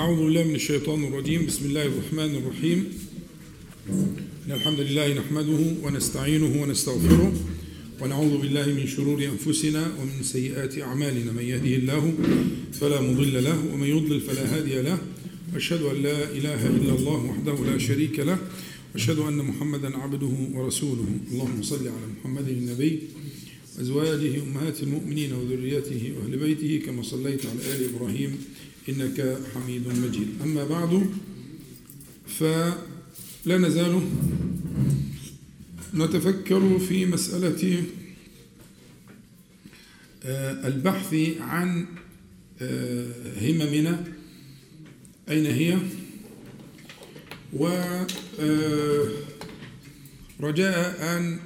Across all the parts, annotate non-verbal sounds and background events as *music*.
أعوذ بالله من الشيطان الرجيم. بسم الله الرحمن الرحيم. إن الحمد لله نحمده ونستعينه ونستغفره ونعوذ بالله من شرور أنفسنا ومن سيئات أعمالنا. من يهده الله فلا مضل له ومن يضلل فلا هادي له. وأشهد أن لا إله إلا الله وحده لا شريك له. وأشهد أن محمدا عبده ورسوله. اللهم صل على محمد النبي أزواجه أمهات المؤمنين وذريته وأهل بيته كما صليت على آل إبراهيم إنك حميد مجيد. أما بعد فلا نزال نتفكر في مسألة البحث عن هممنا. أين هي؟ ورجاء أن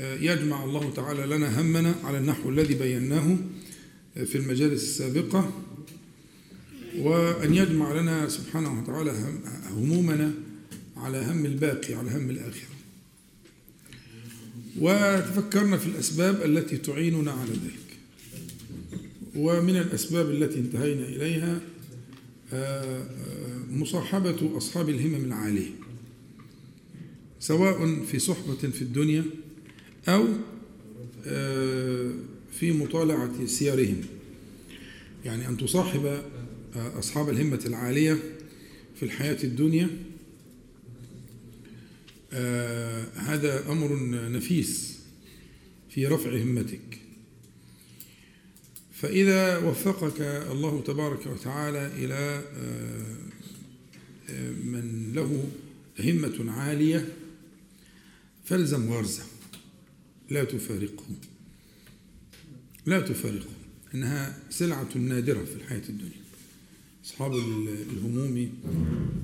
يجمع الله تعالى لنا همنا على النحو الذي بيناه في المجالس السابقة. وأن يجمع لنا سبحانه وتعالى همومنا على هم الباقي على هم الآخرة وتفكرنا في الأسباب التي تعيننا على ذلك. ومن الأسباب التي انتهينا إليها مصاحبة أصحاب الهمم العالية. سواء في صحبة في الدنيا أو في مطالعة سيرهم يعني أن تصاحب أصحاب الهمة العالية في الحياة الدنيا. هذا أمر نفيس في رفع همتك. فإذا وفقك الله تبارك وتعالى إلى من له همة عالية فالزم غرزه لا تفارقه. لا تفارقه. إنها سلعة نادرة في الحياة الدنيا. أصحاب الهموم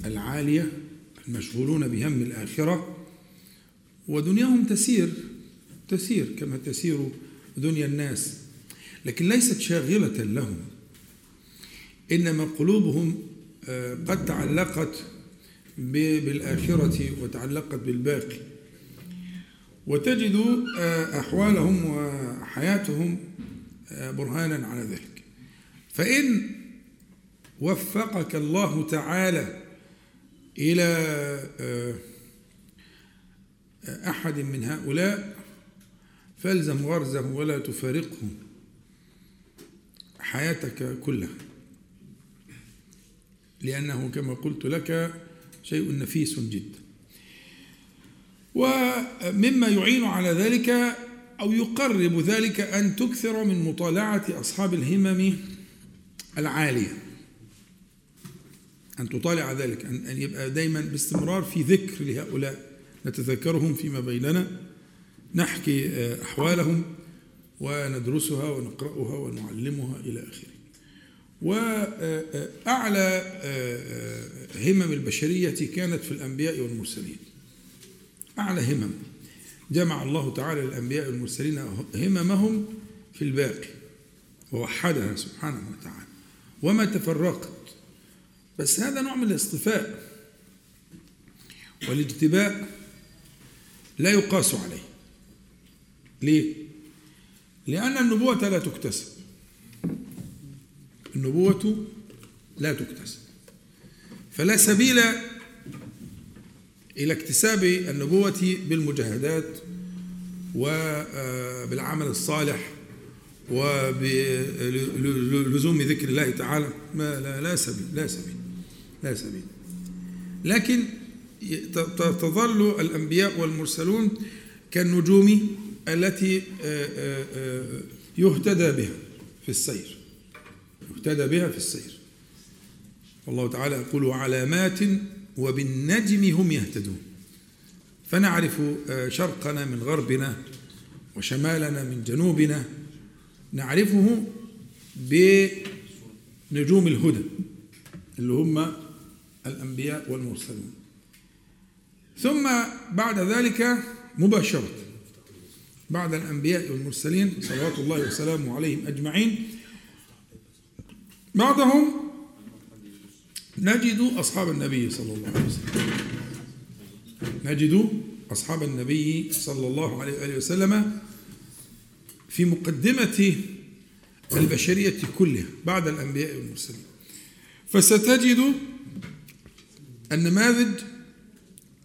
العالية المشغولون بهم الآخرة ودنياهم تسير تسير كما تسير دنيا الناس. لكن ليست شاغلة لهم إنما قلوبهم قد تعلقت بالآخرة وتعلقت بالباقي. وتجد أحوالهم وحياتهم برهانا على ذلك. فإن وفقك الله تعالى إلى أحد من هؤلاء فالزم غرزه ولا تفارقه حياتك كلها. لأنه كما قلت لك شيء نفيس جدا. ومما يعين على ذلك أو يقرب ذلك أن تكثر من مطالعة أصحاب الهمم العالية. أن تطالع ذلك أن يبقى دايما باستمرار في ذكر لهؤلاء نتذكرهم فيما بيننا نحكي أحوالهم وندرسها ونقرأها ونعلمها إلى آخره. وأعلى همم البشرية كانت في الأنبياء والمرسلين. أعلى همم. جمع الله تعالى الأنبياء والمرسلين هممهم في الباقي ووحدها سبحانه وتعالى. وما تفرقت بس هذا نوع من الاصطفاء والاجتباء لا يقاس عليه. ليه؟ لأن النبوة لا تكتسب. النبوة لا تكتسب. فلا سبيل إلى اكتساب النبوة بالمجاهدات وبالعمل الصالح وبلزوم ذكر الله تعالى. ما لا, لا سبيل لا سبيل. لا سبيل. لكن تظل الأنبياء والمرسلون كالنجوم التي يهتدى بها في السير. يهتدى بها في السير. والله تعالى يقول علامات وبالنجم هم يهتدون. فنعرف شرقنا من غربنا وشمالنا من جنوبنا. نعرفه بنجوم الهدى اللي هم الأنبياء والمرسلون ثم بعد ذلك مباشرة بعد الأنبياء والمرسلين صلوات الله وسلامه عليهم أجمعين بعدهم نجد أصحاب النبي صلى الله عليه وسلم. نجد أصحاب النبي صلى الله عليه وآله وسلم في مقدمة البشرية كلها بعد الأنبياء والمرسلين. فستجد النماذج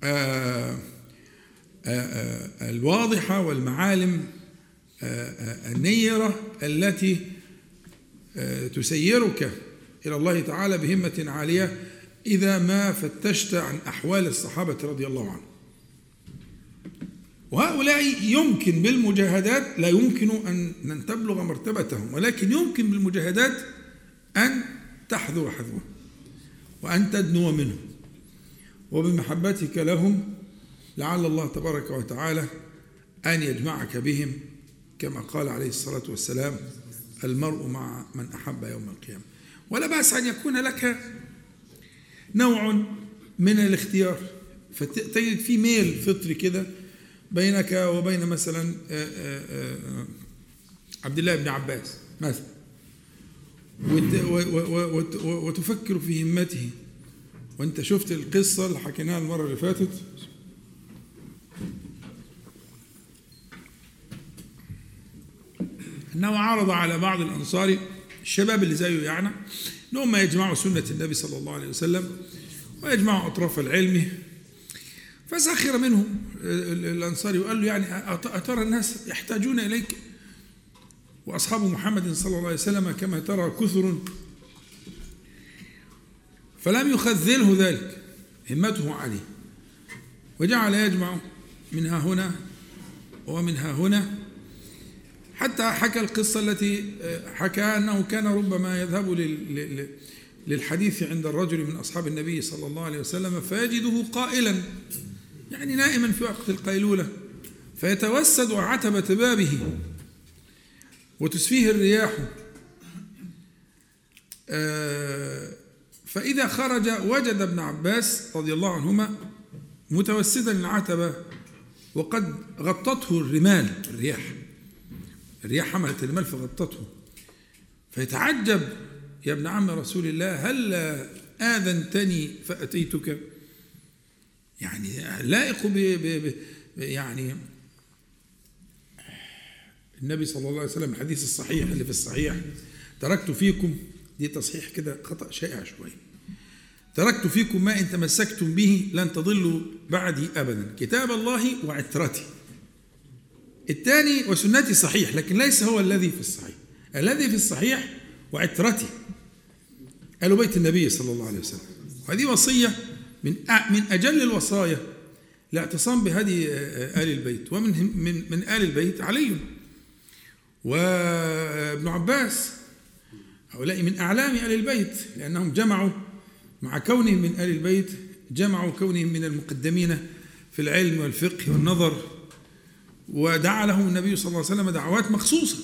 آه، آه، آه، الواضحة والمعالم النيرة التي تسيرك إلى الله تعالى بهمة عالية إذا ما فتشت عن أحوال الصحابة رضي الله عنهم. وهؤلاء يمكن بالمجاهدات لا يمكن أن تبلغ مرتبتهم ولكن يمكن بالمجاهدات أن تحذو حذوه وأن تدنو منهم. وبمحبتك لهم لعل الله تبارك وتعالى أن يجمعك بهم كما قال عليه الصلاة والسلام المرء مع من أحب يوم القيامة. ولا بأس أن يكون لك نوع من الاختيار. فتجد في ميل فطري كده بينك وبين مثلا آه، آه، آه، عبد الله بن عباس مثلا وتفكر في همته. وانت شفت القصة اللي حكيناها المرة اللي فاتت؟ انه عرض على بعض الأنصار الشباب اللي زيه يعني ان هم يجمعوا سنة النبي صلى الله عليه وسلم ويجمعوا أطراف العلم. فسخر منهم الانصاري وقال له يعني أترى الناس يحتاجون إليك؟ وأصحاب محمد صلى الله عليه وسلم كما ترى كثر فلم يخذله ذلك. همته عليه. وجعل يجمع منها هنا ومنها هنا. حتى حكى القصة التي حكى أنه كان ربما يذهب للحديث عند الرجل من أصحاب النبي صلى الله عليه وسلم فيجده قائلا يعني نائما في وقت القيلولة فيتوسد عتبة بابه وتسفيه الرياح. آه فإذا خرج وجد ابن عباس رضي الله عنهما متوسدا العتبة وقد غطته الرمال الرياح. الرياح حملت الرمال فغطته. فيتعجب يا ابن عم رسول الله هل آذنتني فأتيتك؟ يعني لائق ب يعني النبي صلى الله عليه وسلم الحديث الصحيح اللي في الصحيح تركت فيكم دي تصحيح كده خطأ شائع شوية. تركت فيكم ما إن تمسكتم به لن تضلوا بعدي أبدا. كتاب الله وعترتي الثاني وسنتي صحيح لكن ليس هو الذي في الصحيح. الذي في الصحيح وعترتي قالوا بيت النبي صلى الله عليه وسلم. وهذه وصية من من أجل الوصايا الاعتصام بهدي آل البيت. ومن من من آل البيت علي. وابن عباس هؤلاء من أعلام آل البيت لأنهم جمعوا مع كونهم من آل البيت جمعوا كونهم من المقدمين في العلم والفقه والنظر ودعا لهم النبي صلى الله عليه وسلم دعوات مخصوصة.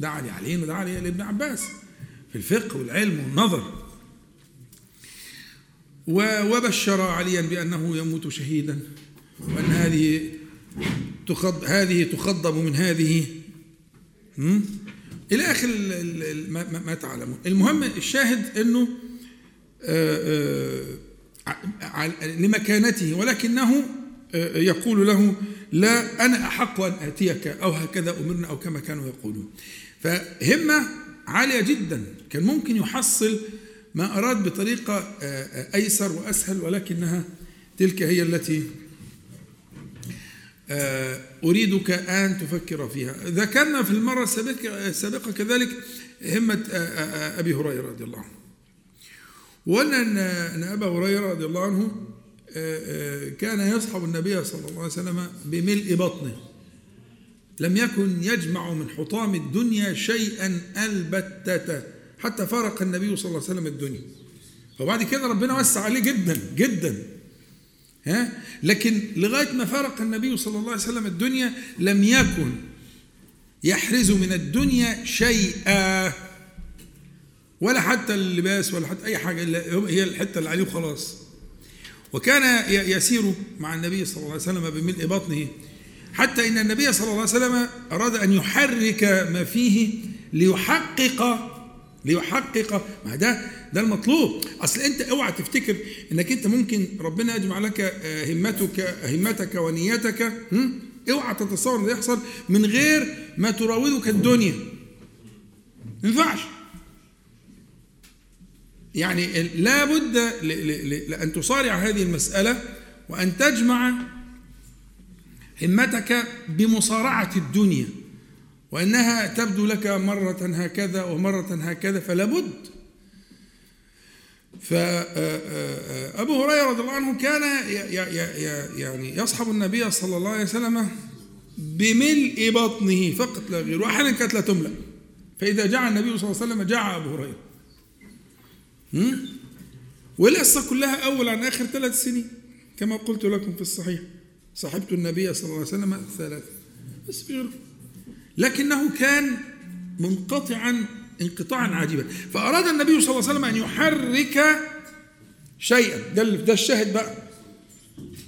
دعا لعلي ودعا لابن عباس في الفقه والعلم والنظر. وبشر عليا بأنه يموت شهيدا وأن هذه تخض هذه تخضب من هذه إلى آخر ما, تعلمون. المهم الشاهد أنه آه، آه، لمكانته ولكنه آه، يقول له لا أنا أحق أن آتيك أو هكذا أمرنا أو كما كانوا يقولون. فهمة عالية جدا. كان ممكن يحصل ما أراد بطريقة أيسر وأسهل ولكنها تلك هي التي أريدك أن تفكر فيها. ذكرنا في المرة السابقة كذلك همة آه، آه، أبي هريرة رضي الله عنه. وأن أن أبا هريرة رضي الله عنه كان يصحب النبي صلى الله عليه وسلم بملء بطنه. لم يكن يجمع من حطام الدنيا شيئا البتة حتى فارق النبي صلى الله عليه وسلم الدنيا. وبعد كده ربنا وسع عليه جدا جدا. ها؟ لكن لغاية ما فرق النبي صلى الله عليه وسلم الدنيا لم يكن يحرز من الدنيا شيئا. ولا حتى اللباس ولا حتى أي حاجة إلا هي الحتة اللي عليه وخلاص. وكان يسير مع النبي صلى الله عليه وسلم بملء بطنه حتى إن النبي صلى الله عليه وسلم أراد أن يحرك ما فيه ليحقق ليحقق ما ده ده المطلوب. أصل أنت أوعى تفتكر إنك أنت ممكن ربنا يجمع لك آه، همتك همتك ونيتك أوعى تتصور ده يحصل من غير ما تراودك الدنيا. ما ينفعش. يعني لا بد لأن تصارع هذه المسألة وأن تجمع همتك بمصارعة الدنيا. وأنها تبدو لك مرة هكذا ومرة هكذا فلا بد فأبو هريرة رضي الله عنه كان يعني يصحب النبي صلى الله عليه وسلم بملء بطنه فقط لا غير وأحيانا كانت لا تملأ. فإذا جاء النبي صلى الله عليه وسلم جاء أبو هريرة. والقصة كلها أول عن آخر ثلاث سنين كما قلت لكم في الصحيح. صاحبت النبي صلى الله عليه وسلم ثلاثة. بس في لكنه كان منقطعا انقطاعا عجيبا فأراد النبي صلى الله عليه وسلم أن يحرك شيئا. ده ده الشاهد بقى.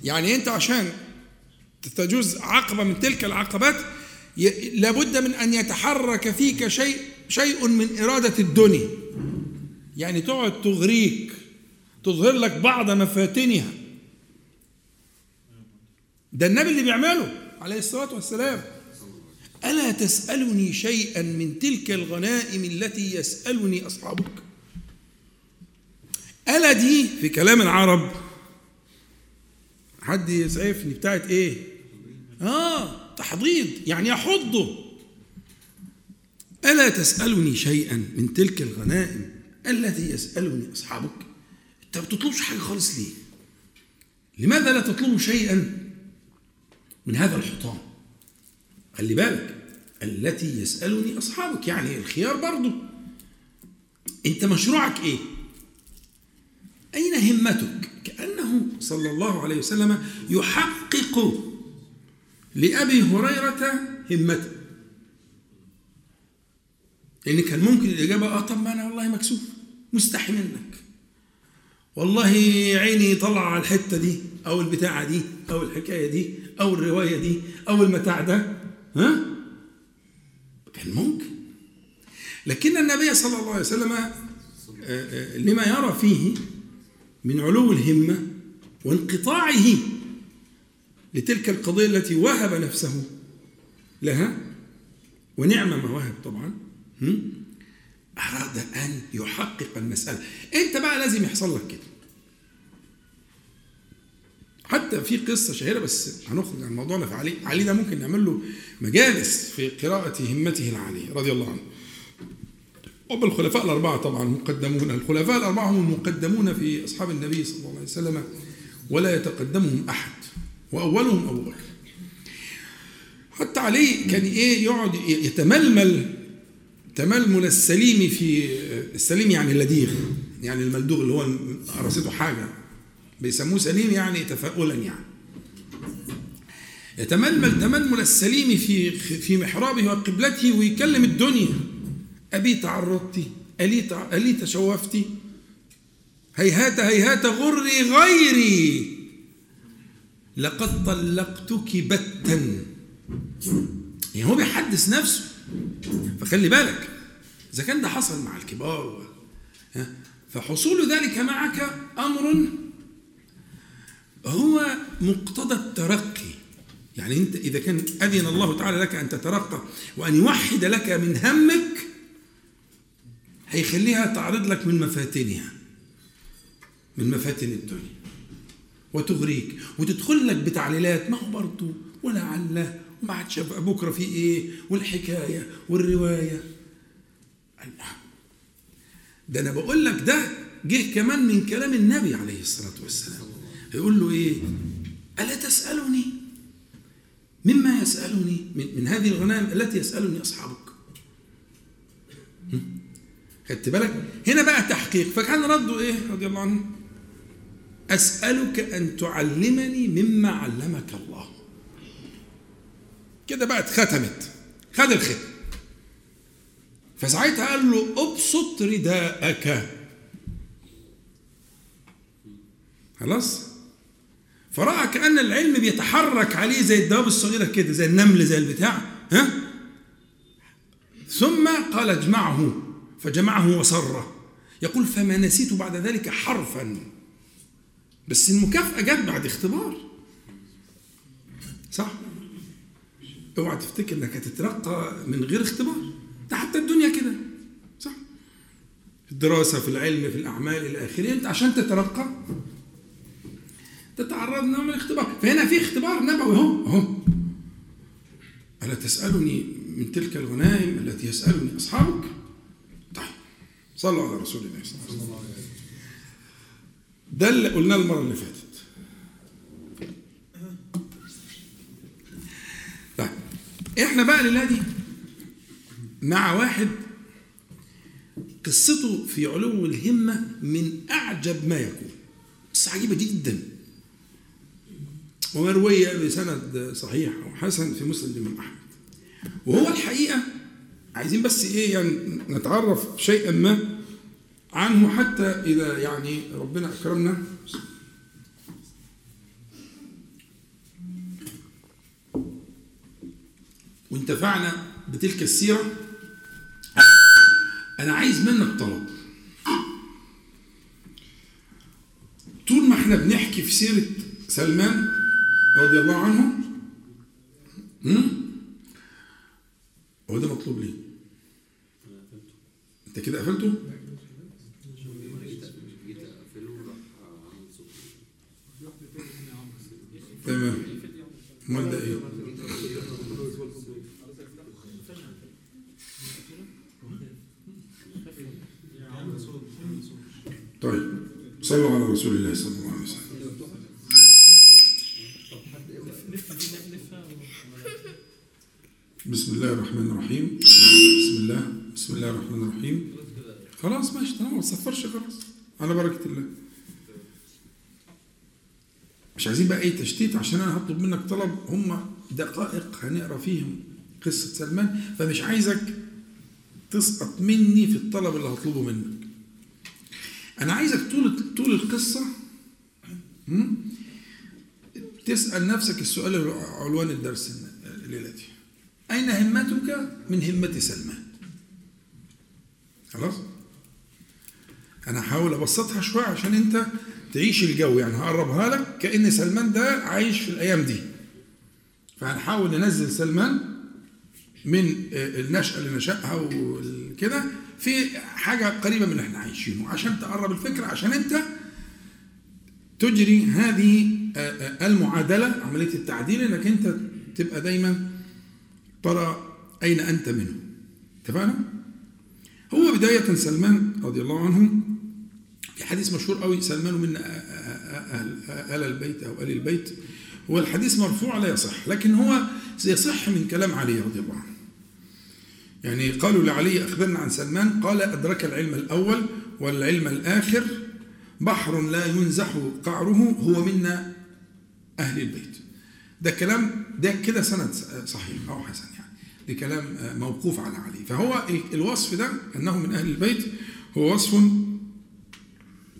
يعني أنت عشان تجوز عقبة من تلك العقبات لابد من أن يتحرك فيك شيء شيء من إرادة الدنيا. يعني تقعد تغريك تظهر لك بعض مفاتنها. ده النبي اللي بيعمله عليه الصلاة والسلام. ألا تسألني شيئا من تلك الغنائم التي يسألني أصحابك؟ ألا دي في كلام العرب. حد يسعفني بتاعت إيه؟ آه تحضيض يعني يحضه ألا تسألني شيئا من تلك الغنائم التي يسألني أصحابك؟ أنت ما بتطلبش حاجة خالص ليه؟ لماذا لا تطلب شيئا من هذا الحطام؟ خلي بالك التي يسألني أصحابك يعني الخيار برضه أنت مشروعك إيه؟ أين همتك؟ كأنه صلى الله عليه وسلم يحقق لأبي هريرة همته. لأن كان ممكن الإجابة آه طب ما أنا والله مكسوف مستحي منك والله عيني طلع على الحتة دي أو البتاعة دي أو الحكاية دي أو الرواية دي أو المتاع ده. ها؟ كان ممكن. لكن النبي صلى الله عليه وسلم آه، آه، لما يرى فيه من علو الهمة وانقطاعه لتلك القضية التي وهب نفسه لها ونعم ما وهب طبعا أراد أن يحقق المسألة. أنت بقى لازم يحصل لك كده. حتى في قصة شهيرة بس هنخرج عن موضوعنا. في علي علي ده ممكن نعمل له مجالس في قراءة همته العالية رضي الله عنه. وب الخلفاء الأربعة طبعا مقدمون. الخلفاء الأربعة هم المقدمون في أصحاب النبي صلى الله عليه وسلم ولا يتقدمهم أحد وأولهم أبو بكر. حتى علي كان إيه يقعد يتململ تململ السليم في السليم يعني اللديغ يعني الملدوغ اللي هو رصيده حاجة. بيسموه سليم يعني تفاؤلا يعني. يتململ تململ السليم في في محرابه وقبلته ويكلم الدنيا. أبي تعرضت ألي ألي تشوفت هيهات هيهات غري غيري. لقد طلقتك بتا. يعني هو بيحدث نفسه. فخلي بالك إذا كان ده حصل مع الكبار فحصول ذلك معك أمر هو مقتضى الترقي. يعني أنت إذا كان أذن الله تعالى لك أن تترقى وأن يوحد لك من همك هيخليها تعرض لك من مفاتنها من مفاتن الدنيا وتغريك وتدخل لك بتعليلات. ما هو برضه؟ ولعل وما عادش بكرة في إيه؟ والحكاية والرواية. ده أنا بقول لك ده جه كمان من كلام النبي عليه الصلاة والسلام. يقول له إيه؟ ألا تسألني؟ مما يسألني؟ من, من هذه الغنائم التي يسألني أصحابك. خدت بالك؟ هنا بقى تحقيق. فكان رده إيه رضي الله عنه؟ أسألك أن تعلمني مما علمك الله. كده بقى اتختمت خد الختم. فساعتها قال له أبسط رداءك. خلاص؟ فرأى كأن العلم بيتحرك عليه زي الدواب الصغيرة كده زي النمل زي البتاع ها؟ ثم قال اجمعه فجمعه وسره يقول فما نسيت بعد ذلك حرفا. بس المكافأة جت بعد اختبار. صح؟ اوعى تفتكر انك هتترقى من غير اختبار. ده حتى الدنيا كده. صح؟ الدراسة في العلم في الأعمال إلى آخره. أنت عشان تترقى تتعرض لنوع من الاختبار. فهنا في اختبار نبوي. اهو اهو ألا تسألني من تلك الغنائم التي يسألني أصحابك؟ طيب. صلوا على رسول الله صلى الله عليه وسلم. ده اللي قلناه المرة اللي فاتت. طيب. إحنا بقى الليلة دي مع واحد قصته في علو الهمة من أعجب ما يكون. قصة عجيبة جدا. ومروية بسند صحيح وحسن في مسند الإمام أحمد. وهو الحقيقة عايزين بس إيه يعني نتعرف شيئا ما عنه حتى إذا يعني ربنا أكرمنا. وانتفعنا بتلك السيرة. أنا عايز منك طلب. طول ما إحنا بنحكي في سيرة سلمان رضي الله عنه هو ده مطلوب ليه؟ انت كده قفلته؟ تمام امال ده إيه؟ طيب صلوا على رسول الله صلى الله عليه وسلم بسم الله الرحمن الرحيم. بسم الله بسم الله الرحمن الرحيم. خلاص ماشي تمام ما تصفرش خلاص. على بركة الله. مش عايزين بقى أي تشتيت عشان أنا هطلب منك طلب. هم دقائق هنقرأ فيهم قصة سلمان. فمش عايزك تسقط مني في الطلب اللي هطلبه منك. أنا عايزك طول طول القصة تسأل نفسك السؤال عنوان الدرس الليلة دي. أين همتك من همة سلمان خلاص؟ أنا هحاول أبسطها شوية عشان أنت تعيش الجو يعني هقربها لك كأن سلمان ده عايش في الأيام دي. فهنحاول ننزل سلمان من النشأة اللي نشأها وكده في حاجة قريبة من اللي إحنا عايشينه عشان تقرب الفكرة عشان أنت تجري هذه المعادلة عملية التعديل إنك أنت تبقى دايما ترى أين أنت منه؟ اتفقنا؟ هو بداية سلمان رضي الله عنه في حديث مشهور قوي سلمان من أهل, أهل البيت أو أهل البيت هو الحديث مرفوع لا يصح لكن هو يصح من كلام علي رضي الله عنه. يعني قالوا لعلي أخبرنا عن سلمان قال أدرك العلم الأول والعلم الآخر بحر لا ينزح قعره هو منا أهل البيت. ده كلام ده كده سند صحيح أو حسن. يعني ده كلام موقوف على علي. فهو الوصف ده أنه من أهل البيت هو وصف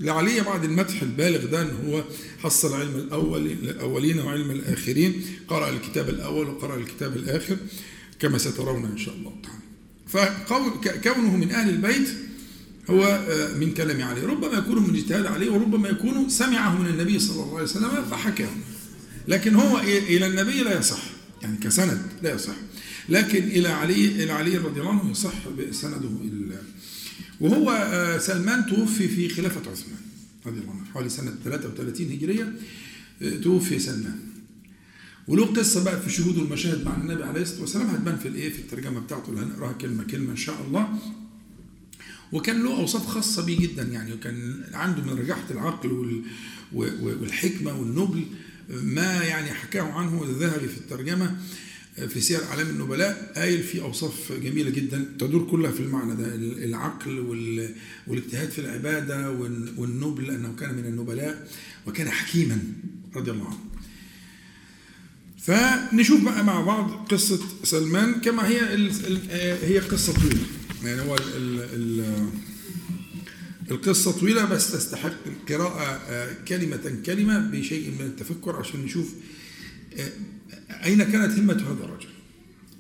لعلي بعد المدح البالغ ده أن هو حصل علم الأول الأولين وعلم الآخرين قرأ الكتاب الأول وقرأ الكتاب الآخر كما سترون إن شاء الله تعالى. فكونه من أهل البيت هو من كلام علي. ربما يكون من اجتهاد عليه وربما يكون سمعه من النبي صلى الله عليه وسلم فحكاه. لكن هو إلى النبي لا يصح يعني كسند لا يصح. لكن إلى علي إلى علي رضي الله عنه يصح سنده وهو سلمان توفي في خلافة عثمان رضي الله عنه حوالي سنة 33 هجرية توفي سلمان. وله قصة بقى في شهود والمشاهد مع النبي عليه الصلاة والسلام هتبان في الإيه في الترجمة بتاعته اللي هنقراها كلمة كلمة إن شاء الله. وكان له أوصاف خاصة بيه جدا يعني كان عنده من رجاحه العقل والحكمة والنبل ما يعني حكاه عنه الذهبي في الترجمة. في سير أعلام النبلاء قايل في أوصاف جميلة جدا تدور كلها في المعنى ده العقل والاجتهاد في العبادة والنبل أنه كان من النبلاء وكان حكيما رضي الله عنه. فنشوف بقى مع بعض قصة سلمان كما هي هي قصة طويلة يعني هو ال ال القصة طويلة بس تستحق القراءة كلمة كلمة بشيء من التفكر عشان نشوف أين كانت همة هذا الرجل؟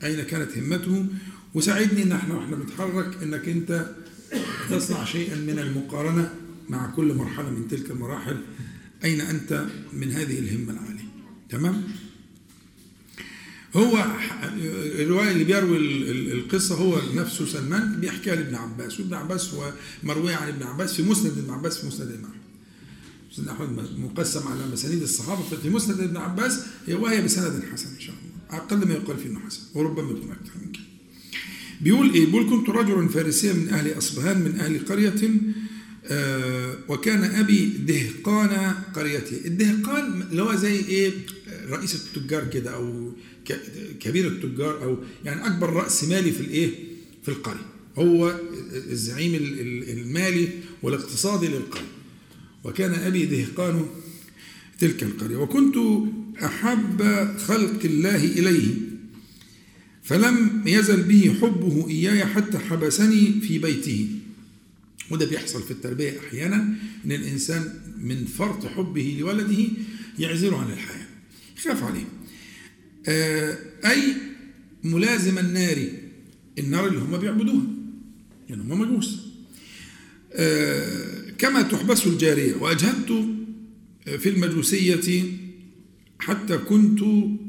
أين كانت همته وساعدني إن إحنا وإحنا بنتحرك إنك أنت تصنع شيئا من المقارنة مع كل مرحلة من تلك المراحل. أين أنت من هذه الهمة العالية؟ تمام؟ هو الرواية اللي بيروي القصة هو نفسه سلمان بيحكيها لابن عباس وابن عباس هو مروية عن ابن عباس في مسند ابن عباس في مسند الإمام مسند أحمد مقسم على مسانيد الصحابة ففي مسند ابن عباس هي وهي بسند حسن إن شاء الله. أقل ما يقال فيه إنه حسن وربما يكون أكثر من كده بيقول إيه؟ بيقول كنت رجلا فارسيا من أهل أصبهان من أهل قرية آه وكان أبي دهقان قريتي. الدهقان اللي هو زي إيه؟ رئيس التجار كده أو كبير التجار أو يعني أكبر رأس مالي في الإيه؟ في القرية. هو الزعيم المالي والاقتصادي للقرية. وكان أبي دهقان تلك القرية. وكنت أحب خلق الله إليه فلم يزل به حبه إياي حتى حبسني في بيته. وده بيحصل في التربية أحيانا إن الإنسان من فرط حبه لولده يعزله عن الحياة. يخاف عليه. أي ملازم النار النار اللي هم بيعبدوها. يعني هم مجوس. كما تحبس الجارية. وأجهدت في المجوسية حتى كنت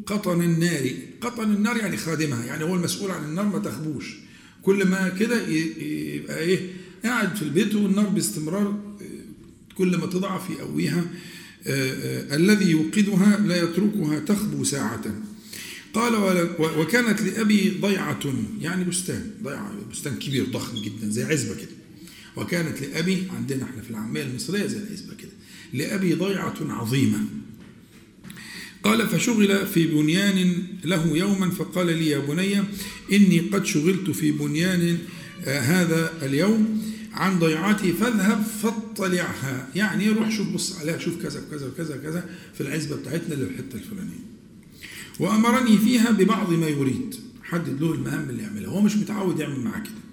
قطن النار. قطن النار يعني خادمها يعني هو المسؤول عن النار ما تخبوش. كل ما كده يبقى إيه قاعد في البيت والنار باستمرار كل ما تضعف يقويها الذي يوقدها لا يتركها تخبو ساعة. قال وكانت لأبي ضيعة يعني بستان ضيعة بستان كبير ضخم جدا زي عزبة كده. وكانت لأبي عندنا إحنا في العامية المصرية زي العزبة كده لأبي ضيعة عظيمة. قال فشغل في بنيان له يوما فقال لي يا بني إني قد شغلت في بنيان هذا اليوم عن ضيعتي فاذهب فاطلعها. يعني روح شوف بص عليها شوف كذا وكذا وكذا كذا في العزبة بتاعتنا للحتة الفلانية. وأمرني فيها ببعض ما يريد. حدد له المهام اللي يعملها. هو مش متعود يعمل معاه كده.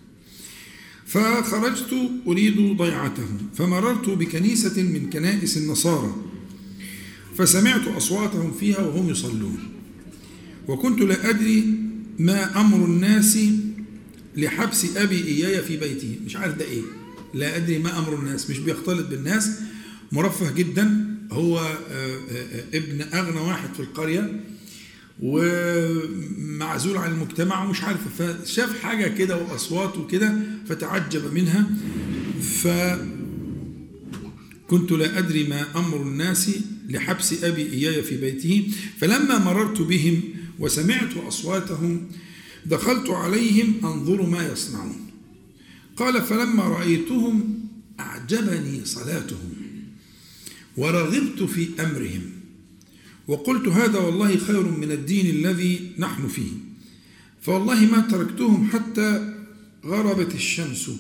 فخرجت أريد ضيعته فمررت بكنيسة من كنائس النصارى فسمعت أصواتهم فيها وهم يصلون. وكنت لا أدري ما أمر الناس لحبس أبي إياي في بيته. مش عارف ده إيه. لا أدري ما أمر الناس. مش بيختلط بالناس. مرفه جدا. هو ابن أغنى واحد في القرية. ومعزول عن المجتمع ومش عارف. فشاف حاجة كده وأصوات وكده فتعجب منها. ف كنت لا أدري ما أمر الناس لحبس أبي إياي في بيته. فلما مررت بهم وسمعت أصواتهم دخلت عليهم أنظر ما يصنعون. قال فلما رأيتهم أعجبني صلاتهم ورغبت في أمرهم. وقلت هذا والله خير من الدين الذي نحن فيه. فوالله ما تركتهم حتى غربت الشمس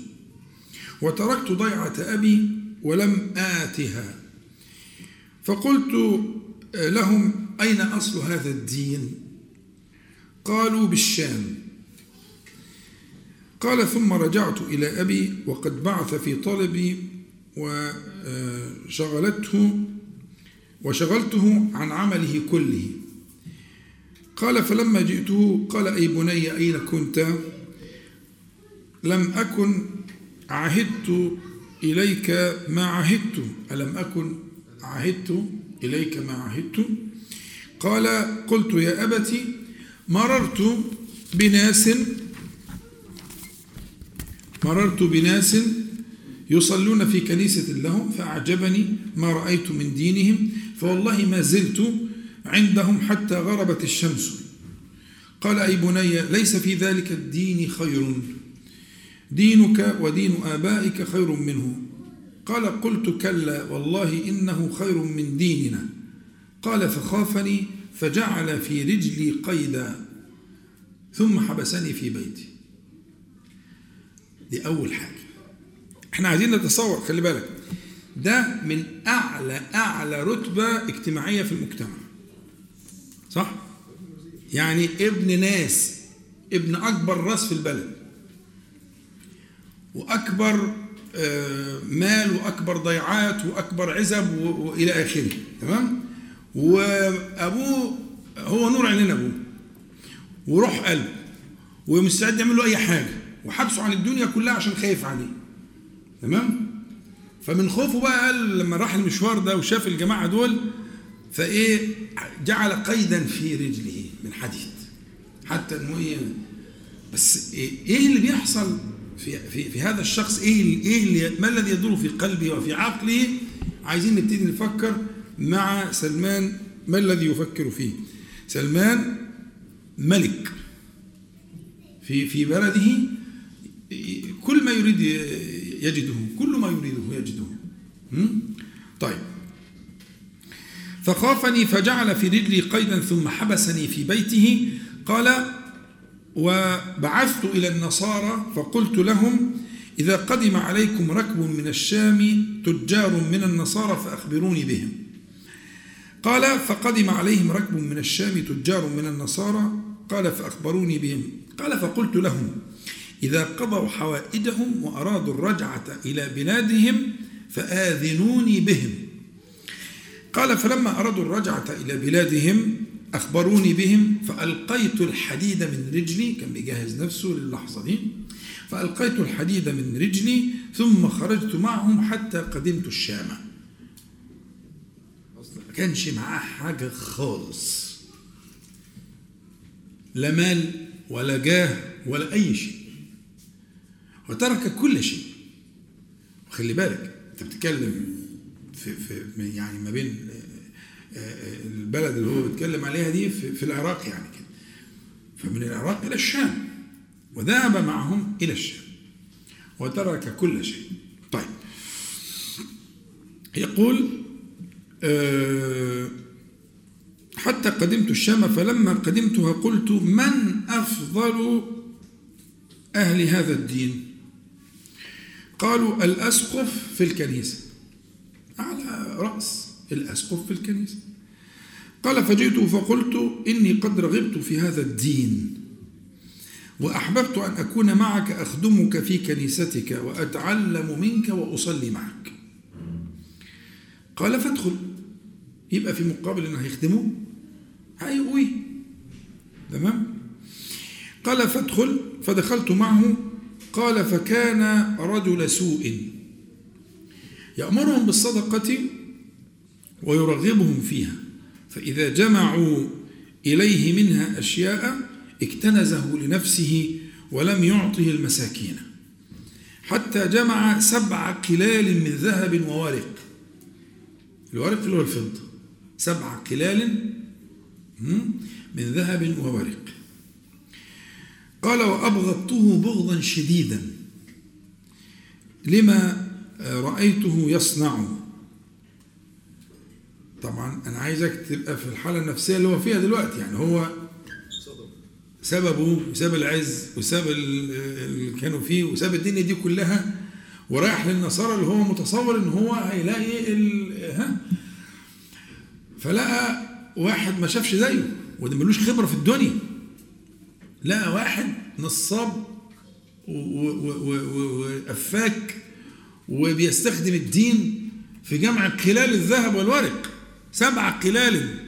وتركت ضيعة أبي ولم آتها. فقلت لهم أين أصل هذا الدين؟ قالوا بالشام. قال ثم رجعت إلى أبي وقد بعث في طلبي وشغلته وشغلته عن عمله كله. قال فلما جئته قال أي بني أين كنت؟ لم أكن عهدت إليك ما عهدت. ألم أكن عهدت إليك ما عهدت؟ قال قلت يا أبتي مررت بناس مررت بناس يصلون في كنيسة لهم فأعجبني ما رأيت من دينهم فوالله ما زلت عندهم حتى غربت الشمس. قال أي بني ليس في ذلك الدين خير. دينك ودين آبائك خير منه. قال قلت كلا والله إنه خير من ديننا. قال فخافني فجعل في رجلي قيدا ثم حبسني في بيتي. دي أول حاجة. إحنا عايزين نتصور خلي بالك. ده من أعلى أعلى رتبة اجتماعية في المجتمع صح؟ يعني ابن ناس ابن أكبر راس في البلد وأكبر مال وأكبر ضيعات وأكبر عزب وإلى آخره تمام؟ وأبوه هو نور عينين أبوه وروح قلبه ومستعد يعمل له أي حاجة وحبسه عن الدنيا كلها عشان خايف عليه تمام؟ فمن خوفه بقى قال لما راح المشوار ده وشاف الجماعة دول فإيه جعل قيدا في رجله من حديد. حتى إنه إيه بس إيه اللي بيحصل في في في هذا الشخص؟ إيه إيه اللي ما الذي يدور في قلبه وفي عقله؟ عايزين نبتدي نفكر مع سلمان ما الذي يفكر فيه؟ سلمان ملك في في بلده. كل ما يريد يجده كل ما يريده يجده. طيب. فخافني فجعل في رجلي قيدا ثم حبسني في بيته. قال وبعثت إلى النصارى فقلت لهم إذا قدم عليكم ركب من الشام تجار من النصارى فأخبروني بهم. قال فقدم عليهم ركب من الشام تجار من النصارى قال فأخبروني بهم. قال فقلت لهم إذا قضوا حوائجهم وأرادوا الرجعة إلى بلادهم فآذنوني بهم. قال فلما أرادوا الرجعة إلى بلادهم أخبروني بهم فألقيت الحديد من رجلي كان بيجهز نفسه للحظة دي فألقيت الحديد من رجلي ثم خرجت معهم حتى قدمت الشام. ما كانش معاه حاجة خالص. لا مال ولا جاه ولا أي شيء. وترك كل شيء. وخلي بالك أنت بتتكلم في, في يعني ما بين البلد اللي هو بيتكلم عليها دي في, في العراق يعني كده. فمن العراق إلى الشام وذهب معهم إلى الشام وترك كل شيء. طيب. يقول حتى قدمت الشام فلما قدمتها قلت من أفضل أهل هذا الدين؟ قالوا الأسقف في الكنيسة. على رأس الأسقف في الكنيسة. قال فجئت فقلت إني قد رغبت في هذا الدين. وأحببت أن أكون معك أخدمك في كنيستك وأتعلم منك وأصلي معك. قال فادخل. يبقى في مقابل أنه هيخدمه؟ هيقوي. تمام؟ قال فادخل. فدخلت معه. قال فكان رجل سوء. يأمرهم بالصدقة ويرغبهم فيها فإذا جمعوا إليه منها أشياء اكتنزه لنفسه ولم يعطه المساكين حتى جمع سبع قلال من ذهب وورق الورق اللي هو الفضة. سبع قلال من ذهب وورق قال وأبغضته بغضا شديدا. لما رأيته يصنع. طبعا أنا عايزك تبقى في الحالة النفسية اللي هو فيها دلوقتي يعني هو سببه وساب العز وساب اللي كانوا فيه وساب الدنيا دي كلها ورايح للنصارى اللي هو متصور إن هو هيلاقي ها؟ فلقى واحد ما شافش زيه وده ملوش خبرة في الدنيا. لقى واحد نصاب وافاك وبيستخدم الدين في جمع قلال الذهب والورق. سبع قلال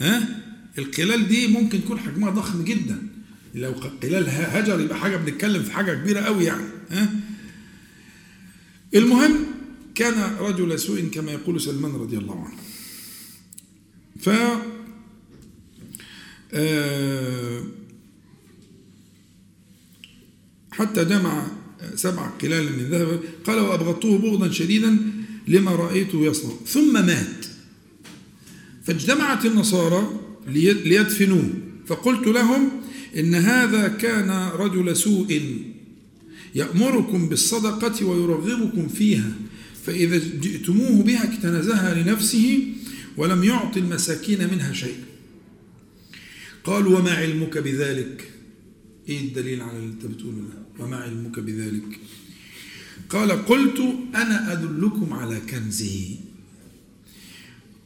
ها؟ القلال دي ممكن تكون حجمها ضخم جدا. لو قلال هجر يبقى حاجة بنتكلم في حاجة كبيرة قوي يعني. ها؟ المهم كان رجل سوء كما يقول سلمان رضي الله عنه. ف حتى جمع سبع قلال من ذهب قال وأبغضته بغضا شديدا لما رأيته يصنع. ثم مات. فاجتمعت النصارى ليدفنوه. فقلت لهم إن هذا كان رجل سوء. يأمركم بالصدقة ويرغبكم فيها. فإذا جئتموه بها اكتنزها لنفسه ولم يعط المساكين منها شيئا قالوا وما علمك بذلك؟ إيه الدليل على اللي أنت بتقوله ده؟ وما علمك بذلك. قال قلت أنا أدلكم على كنزه.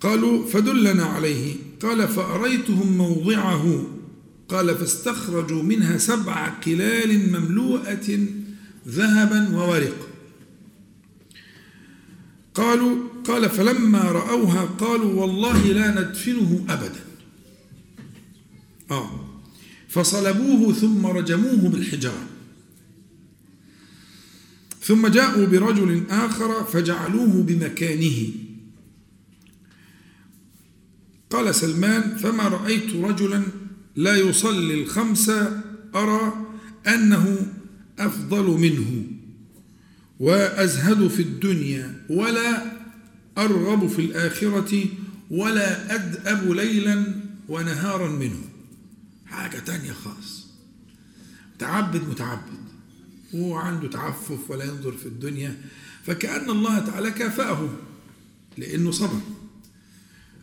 قالوا فدلنا عليه. قال فأريتهم موضعه. قال فاستخرجوا منها سبع قلال مملوءة ذهبا وورق. قالوا قال فلما رأوها قالوا والله لا ندفنه ابدا. آه. فصلبوه ثم رجموه بالحجارة. ثم جاءوا برجل آخر فجعلوه بمكانه. قال سلمان فما رأيت رجلا لا يصلي الخمسة أرى أنه أفضل منه وأزهد في الدنيا ولا أرغب في الآخرة ولا أدأب ليلا ونهارا منه. حاجة تانية خاص متعبد متعبد. هو عنده تعفف ولا ينظر في الدنيا فكأن الله تعالى كافأه لأنه صبر.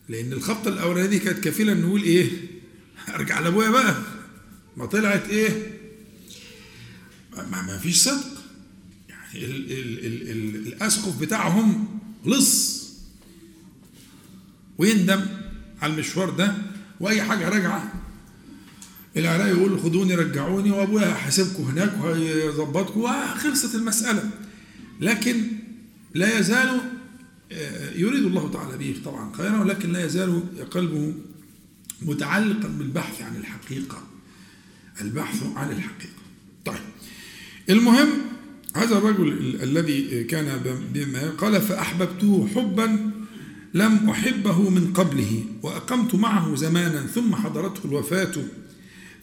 لأن الخبطة الأولانية دي كانت كفيلة نقول إيه؟ أرجع لأبويا بقى. ما طلعت إيه؟ ما, ما فيش صدق. يعني ال ال ال ال الأسقف بتاعهم لص. ويندم على المشوار ده وأي حاجة راجعة العراق يقول خدوني رجعوني وابويا هحاسبكم هناك وهيظبطكم وخلصت المسألة. لكن لا يزال يريد الله تعالى به طبعا خيرا ولكن لا يزال قلبه متعلقا بالبحث عن الحقيقة. البحث عن الحقيقة. طيب. المهم هذا الرجل الذي كان بما قال فأحببته حبا لم أحبه من قبله وأقمت معه زمانا ثم حضرته الوفاة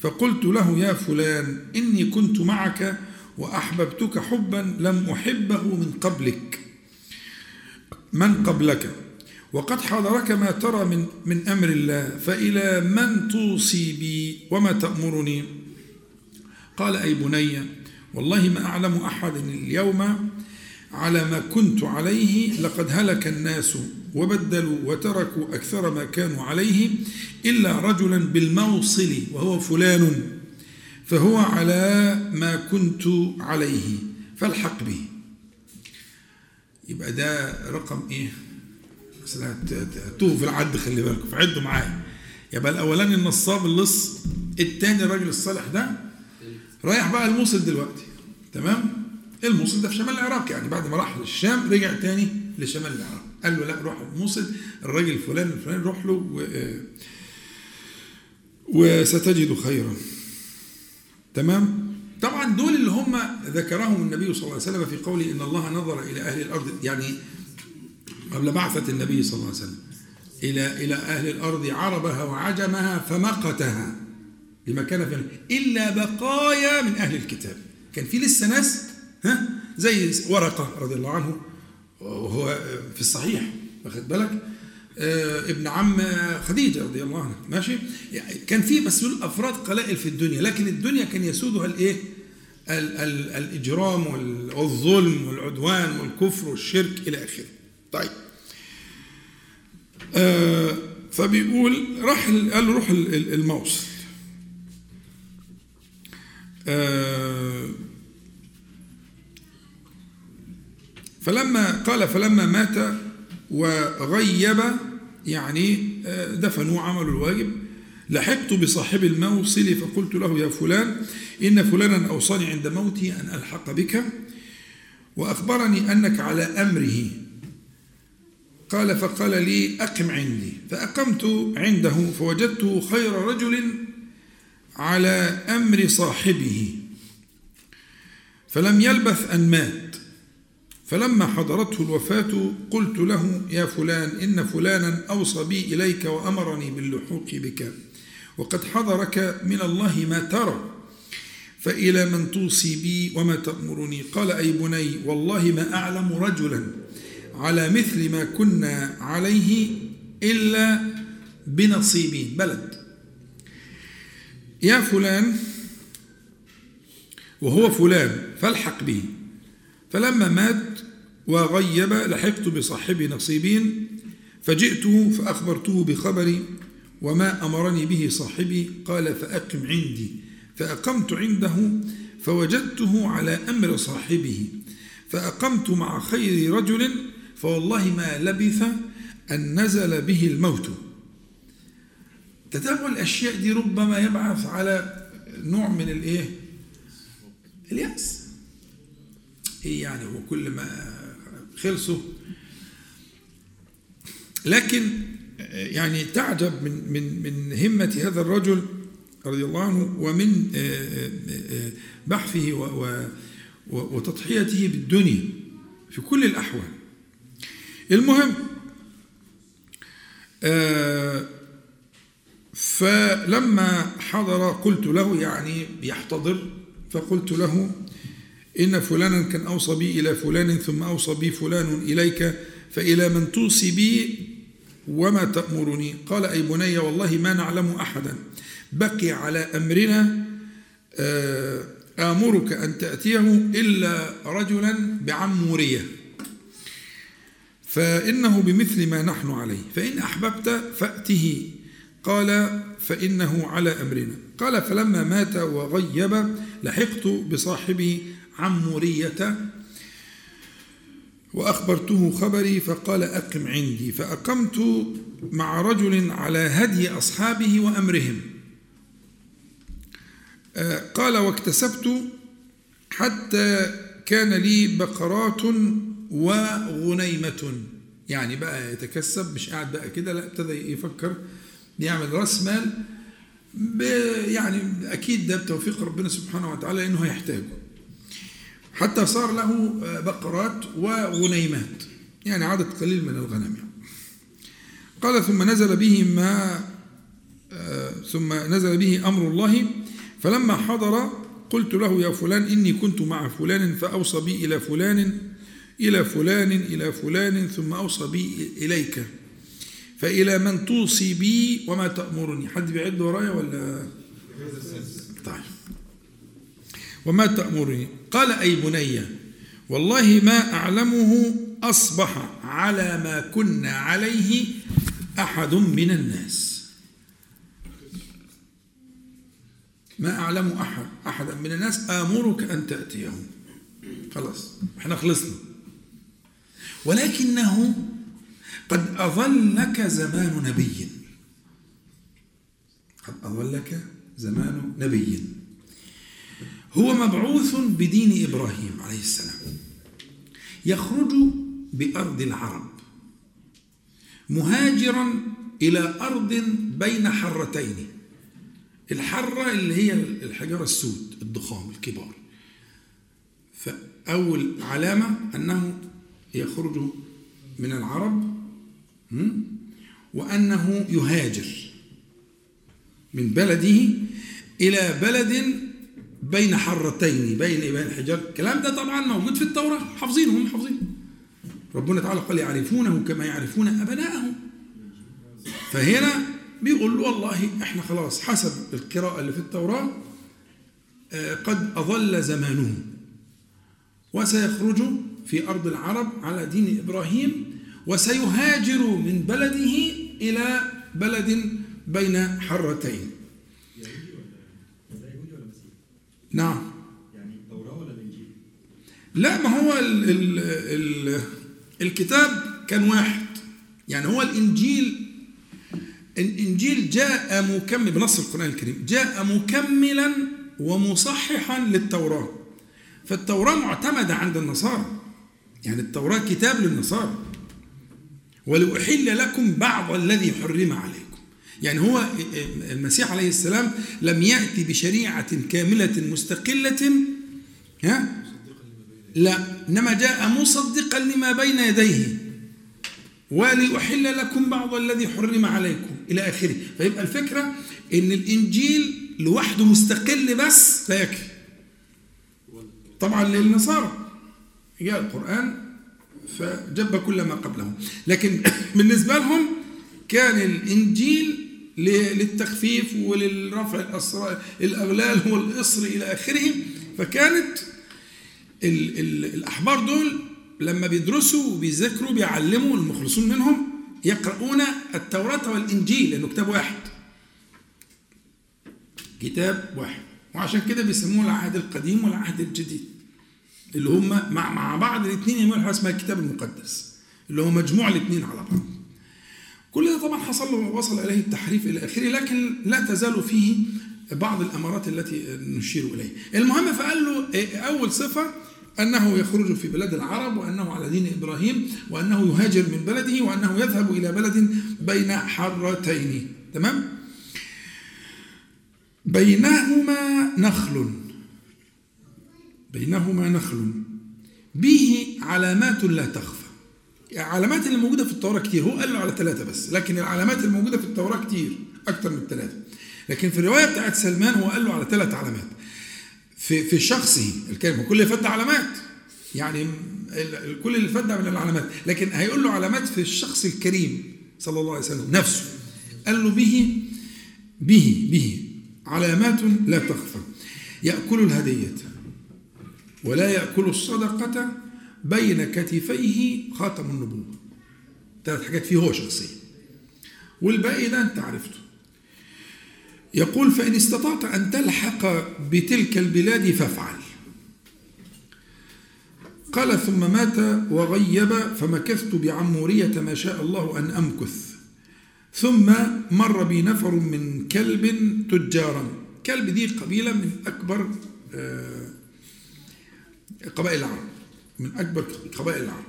فقلت له يا فلان إني كنت معك وأحببتك حبا لم أحبه من قبلك. من قبلك؟ وقد حضرك ما ترى من من أمر الله فإلى من توصي بي وما تأمرني؟ قال أي بني والله ما أعلم أحد اليوم على ما كنت عليه لقد هلك الناس وبدلوا وتركوا أكثر ما كانوا عليه إلا رجلا بالموصل وهو فلان فهو على ما كنت عليه فالحق به. يبقى ده رقم إيه؟ مثلا توه في العد خلي بالكم فعدوا معايا. يبقى الأولاني النصاب اللص الثاني الراجل الصالح ده رايح بقى الموصل دلوقتي. تمام؟ الموصل ده في شمال العراق يعني بعد ما راح للشام رجع تاني لشمال العراق. قال له لا روح الموصل الراجل الفلاني الفلاني روح له و... وستجد خيرا. تمام؟ طبعا دول اللي هم ذكرهم النبي صلى الله عليه وسلم في قوله إن الله نظر إلى أهل الأرض يعني قبل بعثة النبي صلى الله عليه وسلم إلى إلى أهل الأرض عربها وعجمها فمقتها لما كان في إلا بقايا من أهل الكتاب. كان في لسه ناس ها زي ورقة رضي الله عنه وهو في الصحيح واخد بالك؟ آه ابن عم خديجة رضي الله عنها ماشي؟ يعني كان في بس أفراد قلائل في الدنيا لكن الدنيا كان يسودها الإيه؟ ال ال الإجرام والظلم والعدوان والكفر والشرك إلى آخره. طيب. آه فبيقول راح قال له روح الموصل. آه فلما قال فلما مات وغيب يعني دفنوا عملوا الواجب. لحقت بصاحب الموصل فقلت له يا فلان إن فلانا أوصاني عند موتي أن ألحق بك وأخبرني أنك على أمره. قال فقال لي أقم عندي. فأقمت عنده فوجدته خير رجل على أمر صاحبه. فلم يلبث أن مات. فلما حضرته الوفاة قلت له يا فلان إن فلانا أوصى بي إليك وأمرني باللحوق بك وقد حضرك من الله ما ترى فإلى من توصي بي وما تأمرني قال أي بني والله ما أعلم رجلا على مثل ما كنا عليه إلا بنصيبين بلد. يا فلان وهو فلان فالحق به فلما مات وغيب لحقت بصاحبي نصيبين فجئته فأخبرته بخبري وما أمرني به صاحبي قال فأقم عندي. فأقمت عنده فوجدته على أمر صاحبه. فأقمت مع خير رجل فوالله ما لبث أن نزل به الموت. تتابع الأشياء دي ربما يبعث على نوع من الإيه؟ اليأس. إيه يعني هو كل ما خلصوا. لكن يعني تعجب من من من همة هذا الرجل رضي الله عنه ومن بحثه وتضحيته بالدنيا في كل الأحوال. المهم فلما حضر قلت له يعني يحتضر فقلت له إن فلانا كان أوصى بي إلى فلان ثم أوصى بي فلان إليك فإلى من توصي بي وما تأمرني؟ قال أي بني والله ما نعلم أحدا. بقي على أمرنا آه، آمرك أن تأتيه إلا رجلا بعمورية. فإنه بمثل ما نحن عليه. فإن أحببت فأته. قال فإنه على أمرنا. قال فلما مات وغيب لحقت بصاحبه عمورية وأخبرته خبري فقال أقم عندي فأقمت مع رجل على هدي أصحابه وأمرهم. آه، قال واكتسبت حتى كان لي بقرات وغنيمة. يعني بقى يتكسب مش قاعد بقى كده لا ابتدى يفكر يعمل رأس مال يعني أكيد ده بتوفيق ربنا سبحانه وتعالى إنه هيحتاجه. حتى صار له بقرات وغنيمات يعني عدد قليل من الغنم. يعني. قال ثم نزل به ما آه، ثم نزل به أمر الله. فلما حضر قلت له يا فلان إني كنت مع فلان فأوصى بي إلى فلان إلى فلان إلى فلان ثم أوصى بي إليك. فإلى من توصي بي وما تأمرني. حد بيعد ورايا ولا؟ طيب. وما تأمرني قال أي بني والله ما أعلمه أصبح على ما كنا عليه أحد من الناس. ما أعلم أحد أحدا من الناس آمرك أن تأتيهم خلاص إحنا خلصنا. ولكنه قد أظلك زمان نبي. قد أظلك زمان نبي. هو مبعوث بدين إبراهيم عليه السلام. يخرج بأرض العرب. مهاجرا إلى أرض بين حرتين. الحرة اللي هي الحجارة السود الضخام الكبار. فأول علامة أنه يخرج من العرب وأنه يهاجر من بلده إلى بلد بين حرتين بين بين الحجار الكلام ده طبعا موجود في التوراة. حافظينه هم حافظينه. ربنا تعالى قال يعرفونه كما يعرفون أبناءهم. فهنا بيقول والله إحنا خلاص حسب القراءة اللي في التوراة آه، قد أظل زمانه وسيخرج في أرض العرب على دين إبراهيم وسيهاجر من بلده إلى بلد بين حرتين. نعم. يعني التوراة ولا الإنجيل؟ لا ما هو ال ال ال الكتاب كان واحد. يعني هو الإنجيل الإنجيل جاء مكمل بنص القرآن الكريم جاء مكملا ومصححا للتوراة. فالتوراة معتمدة عند النصارى. يعني التوراة كتاب للنصارى. ولأحل لكم بعض الذي حرم عليكم يعني هو المسيح عليه السلام لم يأتي بشريعة كاملة مستقلة ها؟ لا إنما جاء مصدقا لما بين يديه. ولأحل لكم بعض الذي حرم عليكم إلى آخره. فيبقى الفكرة إن الإنجيل لوحده مستقل بس لا يكفي طبعا للنصارى. جاء القرآن فجب كل ما قبله لكن *coughs* بالنسبة لهم كان الإنجيل للتخفيف وللرفع الأغلال والإصر إلى آخره. فكانت ال ال الأحبار دول لما بيدرسوا وبيذاكروا بيعلموا المخلصون منهم يقرؤون التوراة والإنجيل لأنه كتاب واحد. كتاب واحد. وعشان كده بيسموه العهد القديم والعهد الجديد اللي هم مع مع بعض الاثنين يعملوا حاجة اسمها الكتاب المقدس اللي هو مجموع الاثنين على بعض. كل ده طبعا حصل له وصل إليه التحريف إلى آخره لكن لا تزال فيه بعض الأمارات التي نشير اليه المهم فقال له أول صفة أنه يخرج في بلاد العرب وأنه على دين إبراهيم وأنه يهاجر من بلده وأنه يذهب إلى بلد بين حرتين تمام؟ بينهما نخل. بينهما نخل. به علامات لا تخفى. العلامات اللي موجودة في التوراة كتير. هو قال له على ثلاثة بس لكن العلامات الموجودة في التوراة كتير أكثر من ثلاثة. لكن في الرواية بتاعت سلمان هو قال له على ثلاث علامات. في في شخصه الكلمة كل ده علامات. يعني كل اللي ده من العلامات. لكن هيقول له علامات في الشخص الكريم صلى الله عليه وسلم نفسه. قال له به به به. علامات لا تخفى. يأكل الهدية ولا يأكل الصدقة بين كتفيه خاتم النبوة. ثلاث حاجات فيه هو شخصيا. والباقي ده أنت عرفته. يقول فإن استطعت أن تلحق بتلك البلاد فافعل. قال ثم مات وغيب فمكثت بعمورية ما شاء الله أن أمكث. ثم مر بي نفر من كلب تجارا. كلب دي قبيلة من أكبر آه، قبائل العرب. من أكبر قبائل العرب.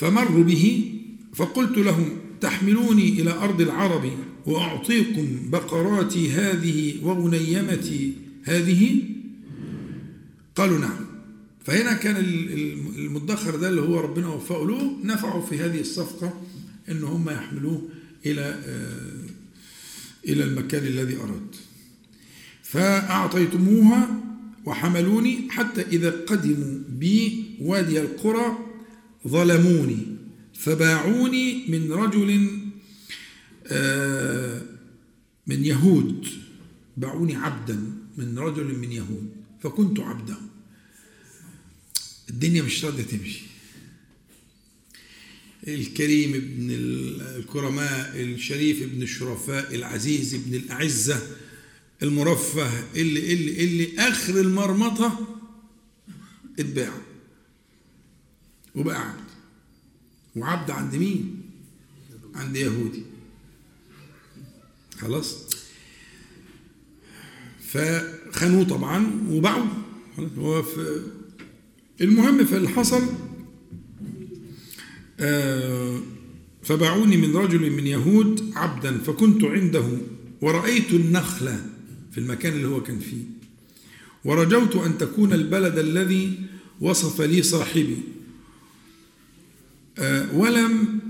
فمروا به فقلت لهم تحملوني إلى أرض العرب وأعطيكم بقراتي هذه وغنيمتي هذه؟ قالوا نعم. فهنا كان ال- ال- المدخر ده اللي هو ربنا وفقه له نفعه في هذه الصفقة إن هم يحملوه إلى آه، إلى المكان الذي اراد فأعطيتموها وحملوني حتى إذا قدموا بي وادي القرى ظلموني فباعوني من رجل آه، من يهود. باعوني عبدا من رجل من يهود فكنت عبده الدنيا مش راضية تمشي. الكريم ابن الكرماء الشريف ابن الشرفاء العزيز ابن الأعزة المرفه اللي اللي اللي آخر المرمطة اتباع. وبقى عبد. وعبد عند مين؟ عند يهودي. خلاص. فخانوه طبعا وباعوه. هو في المهم فاللي حصل آه، فباعوني من رجل من يهود عبدا فكنت عنده ورأيت النخلة. في المكان اللي هو كان فيه. ورجوت أن تكون البلد الذي وصف لي صاحبي. آه، ولم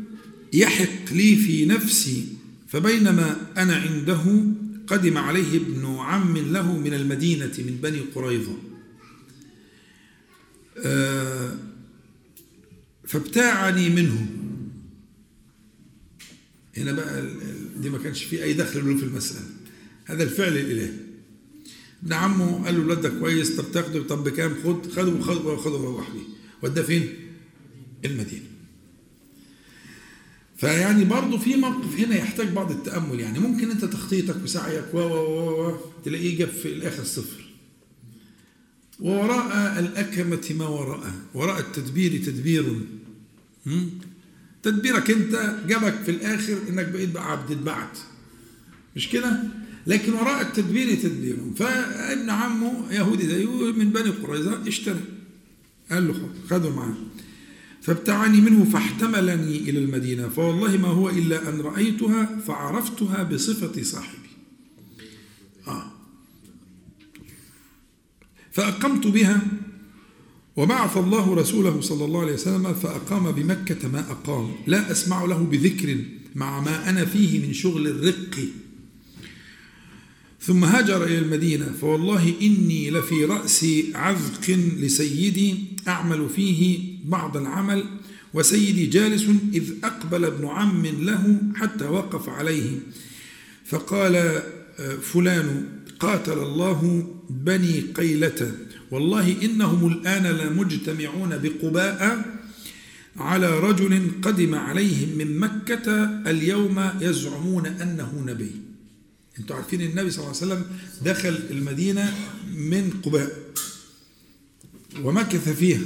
يحق لي في نفسي فبينما أنا عنده قدم عليه ابن عم له من المدينة من بني قريظة. آه، فابتاعني منه. هنا بقى دي ما كانش فيه أي دخل له في المسألة. هذا الفعل الالهي ابن عمه قال له الواد ده كويس طب تاخده طب بكام؟ خد خده وخده وخده وروح بيه وداه فين؟ المدينة. فيعني برضه في موقف هنا يحتاج بعض التأمل. يعني ممكن أنت تخطيطك وسعيك و و تلاقيه جاب في الآخر صفر. ووراء الأكمة ما وراء. وراء التدبير تدبير؟ تدبيرك أنت جابك في الآخر إنك بقيت بقى عبد اتبعت مش كده؟ لكن وراء التدبير تدبير فابن عمه يهودي زيه من بني قريظة اشترى قال له خد خده معاه فابتعني منه فاحتملني إلى المدينة فوالله ما هو إلا أن رأيتها فعرفتها بصفة صاحبي. آه. فأقمت بها وبعث الله رسوله صلى الله عليه وسلم فأقام بمكة ما أقام. لا أسمع له بذكر مع ما أنا فيه من شغل الرق. ثم هاجر إلى المدينة. فوالله إني لفي رأس عذق لسيدي أعمل فيه بعض العمل وسيدي جالس إذ أقبل ابن عم له حتى وقف عليه. فقال فلان قاتل الله بني قيلة. والله إنهم الآن لمجتمعون بقباء على رجل قدم عليهم من مكة اليوم يزعمون أنه نبي. أنتوا عارفين النبي صلى الله عليه وسلم دخل المدينة من قباء ومكث فيها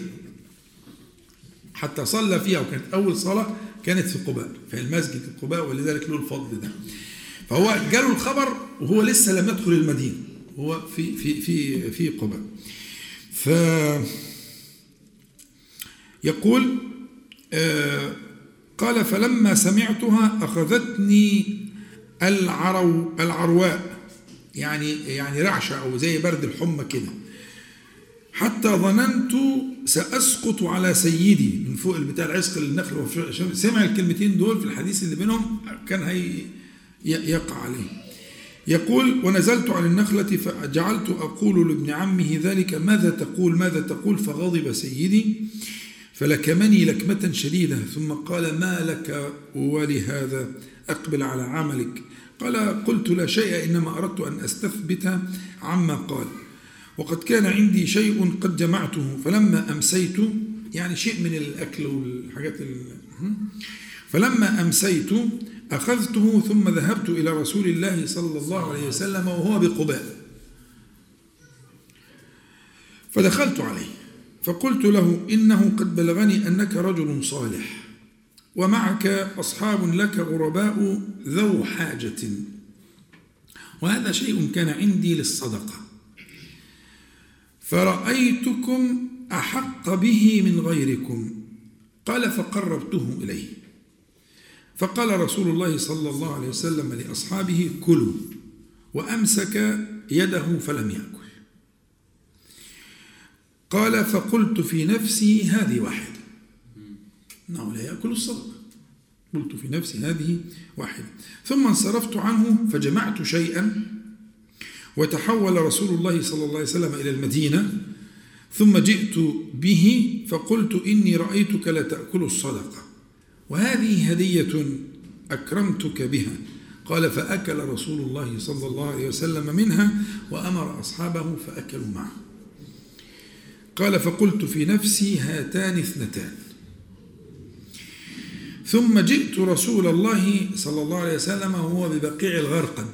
حتى صلى فيها وكانت أول صلاة كانت في قباء في المسجد قباء ولذلك له الفضل ده. فهو جاله الخبر وهو لسه لم يدخل المدينة هو في في في في قباء. ف يقول آه قال فلما سمعتها أخذتني العرو العرواء يعني يعني رعشة أو زي برد الحمى كده. حتى ظننت سأسقط على سيدي من فوق البتاع العسق النخل سمع الكلمتين دول في الحديث اللي بينهم كان هي يقع عليه. يقول ونزلت عن النخلة فجعلت أقول لابن عمه ذلك ماذا تقول ماذا تقول؟ فغضب سيدي فلكمني لكمة شديدة ثم قال ما لك ولهذا؟ أقبل على عملك. قال قلت لا شيء إنما أردت أن أستثبت عما قال. وقد كان عندي شيء قد جمعته فلما أمسيت يعني شيء من الأكل والحاجات فلما أمسيت أخذته ثم ذهبت إلى رسول الله صلى الله عليه وسلم وهو بقباء. فدخلت عليه فقلت له إنه قد بلغني أنك رجل صالح. ومعك أصحاب لك غرباء ذو حاجة. وهذا شيء كان عندي للصدقة. فرأيتكم أحق به من غيركم. قال فقربته إليه. فقال رسول الله صلى الله عليه وسلم لأصحابه كلوا وأمسك يده فلم يأكل. قال فقلت في نفسي هذه واحدة. إنه لا يأكل الصدقة قلت في نفسي هذه واحدة. ثم انصرفت عنه فجمعت شيئا وتحول رسول الله صلى الله عليه وسلم إلى المدينة ثم جئت به فقلت إني رأيتك لتأكل الصدقة وهذه هدية أكرمتك بها. قال فأكل رسول الله صلى الله عليه وسلم منها وأمر أصحابه فأكلوا معه. قال فقلت في نفسي هاتان اثنتان. ثم جئت رسول الله صلى الله عليه وسلم وهو ببقيع الغرقد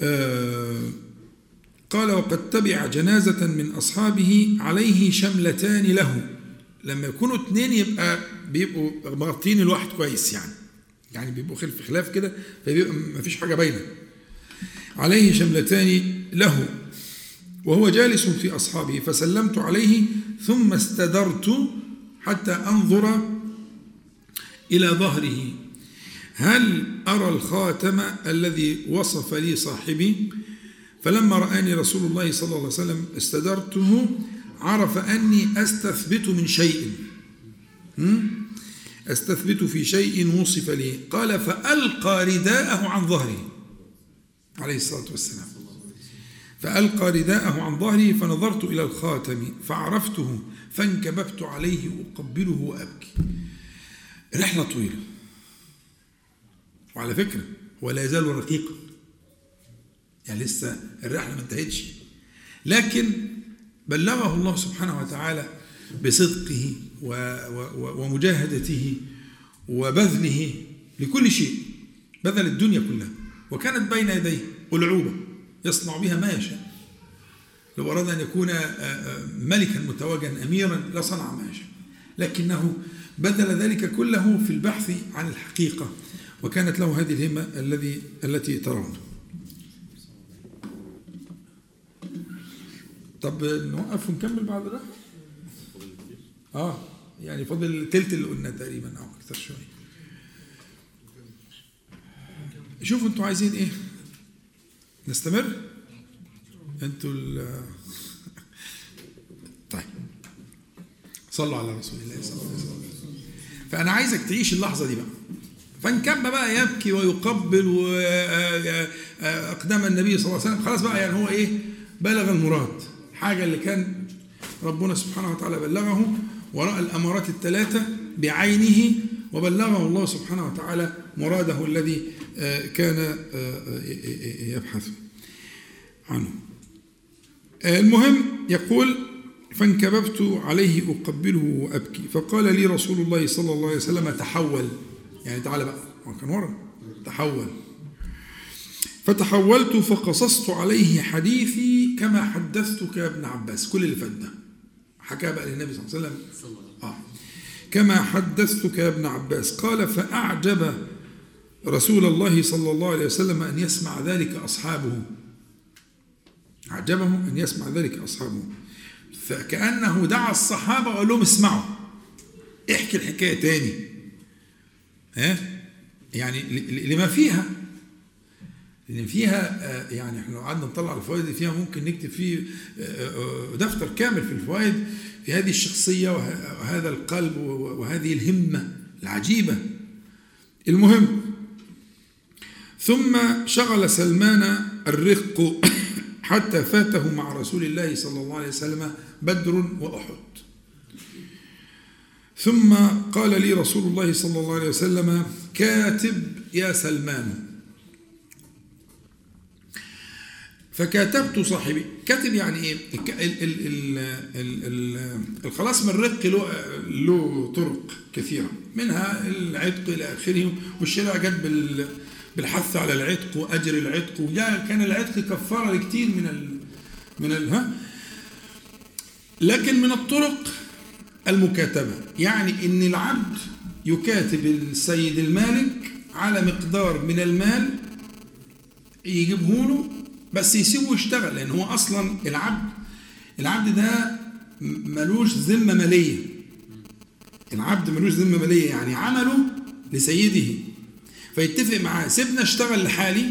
آه قال وقد تبع جنازة من أصحابه عليه شملتان له. لما يكونوا اثنين يبقى بيبقوا مغطين الواحد كويس يعني. يعني بيبقوا خلف خلاف كده فبيبقى ما فيش حاجة باينة. عليه شملتان له. وهو جالس في أصحابه فسلمت عليه ثم استدرت حتى أنظر إلى ظهره. هل أرى الخاتم الذي وصف لي صاحبي؟ فلما رآني رسول الله صلى الله عليه وسلم استدرته عرف أني أستثبت من شيء. أستثبت في شيء وصف لي. قال فألقى رداءه عن ظهري عليه الصلاة والسلام. فألقى رداءه عن ظهري فنظرت إلى الخاتم فعرفته فانكببت عليه أقبله وأبكي. رحلة طويلة. وعلى فكرة ولا يزال رقيقا يعني لسه الرحلة ما انتهتش. لكن بلغه الله سبحانه وتعالى بصدقه ومجاهدته وبذله لكل شيء. بذل الدنيا كلها. وكانت بين يديه ألعوبة يصنع بها ما يشاء. لو أراد أن يكون ملكا متوجا أميرا لصنع ما يشاء. لكنه بذل ذلك كله في البحث عن الحقيقة وكانت له هذه الهمة الذي التي ترون. طب نوقف ونكمل بعد ده؟ آه يعني فاضل التلت اللي قلنا تقريبا أو أكثر شوية. شوفوا أنتوا عايزين إيه؟ نستمر؟ أنتوا ال *laughs* طيب. صلوا على رسول الله صلى الله عليه وسلم. فأنا عايزك تعيش اللحظة دي بقى. فانكب بقى يبكي ويقبل أقدام النبي صلى الله عليه وسلم. خلاص بقى يعني هو إيه؟ بلغ المراد. حاجة اللي كان ربنا سبحانه وتعالى بلغه وراء الأمارات الثلاثة بعينه وبلغه الله سبحانه وتعالى مراده الذي كان يبحث عنه. المهم يقول فانكببت عليه أقبله وأبكي. فقال لي رسول الله صلى الله عليه وسلم تحول. يعني تعالى بقى. كان ورا. تحول. فتحولت فقصصت عليه حديثي كما حدثتك يا ابن عباس. كل اللي فات ده. حكى بقى للنبي صلى الله عليه وسلم. آه. كما حدثتك يا ابن عباس. قال فأعجب رسول الله صلى الله عليه وسلم أن يسمع ذلك أصحابه. أعجبه أن يسمع ذلك أصحابه. فكأنه دعا الصحابة وقال لهم اسمعوا. احكي الحكاية تاني. ها؟ يعني لما فيها لأن فيها يعني إحنا لو قعدنا نطلع الفوائد اللي فيها ممكن نكتب فيه دفتر كامل في الفوائد في هذه الشخصية وهذا القلب وهذه الهمة العجيبة. المهم ثم شغل سلمان الرق. حتى فاته مع رسول الله صلى الله عليه وسلم بدر وأحد. ثم قال لي رسول الله صلى الله عليه وسلم كاتب يا سلمان. فكاتبت صاحبي. كاتب يعني إيه؟ الخلاص من الرق له له طرق كثيرة منها العتق إلى آخره والشرع جت بالحث على العتق وأجر العتق. وجاء كان العتق كفارة لكثير من ال من ال ها؟ لكن من الطرق المكاتبة. يعني إن العبد يكاتب السيد المالك على مقدار من المال يجيبه له بس يسيبه يشتغل لأن هو أصلا العبد العبد ده ملوش ذمة مالية. العبد ملوش ذمة مالية. يعني عمله لسيده. فيتفق معاه. سيبنا اشتغل لحالي.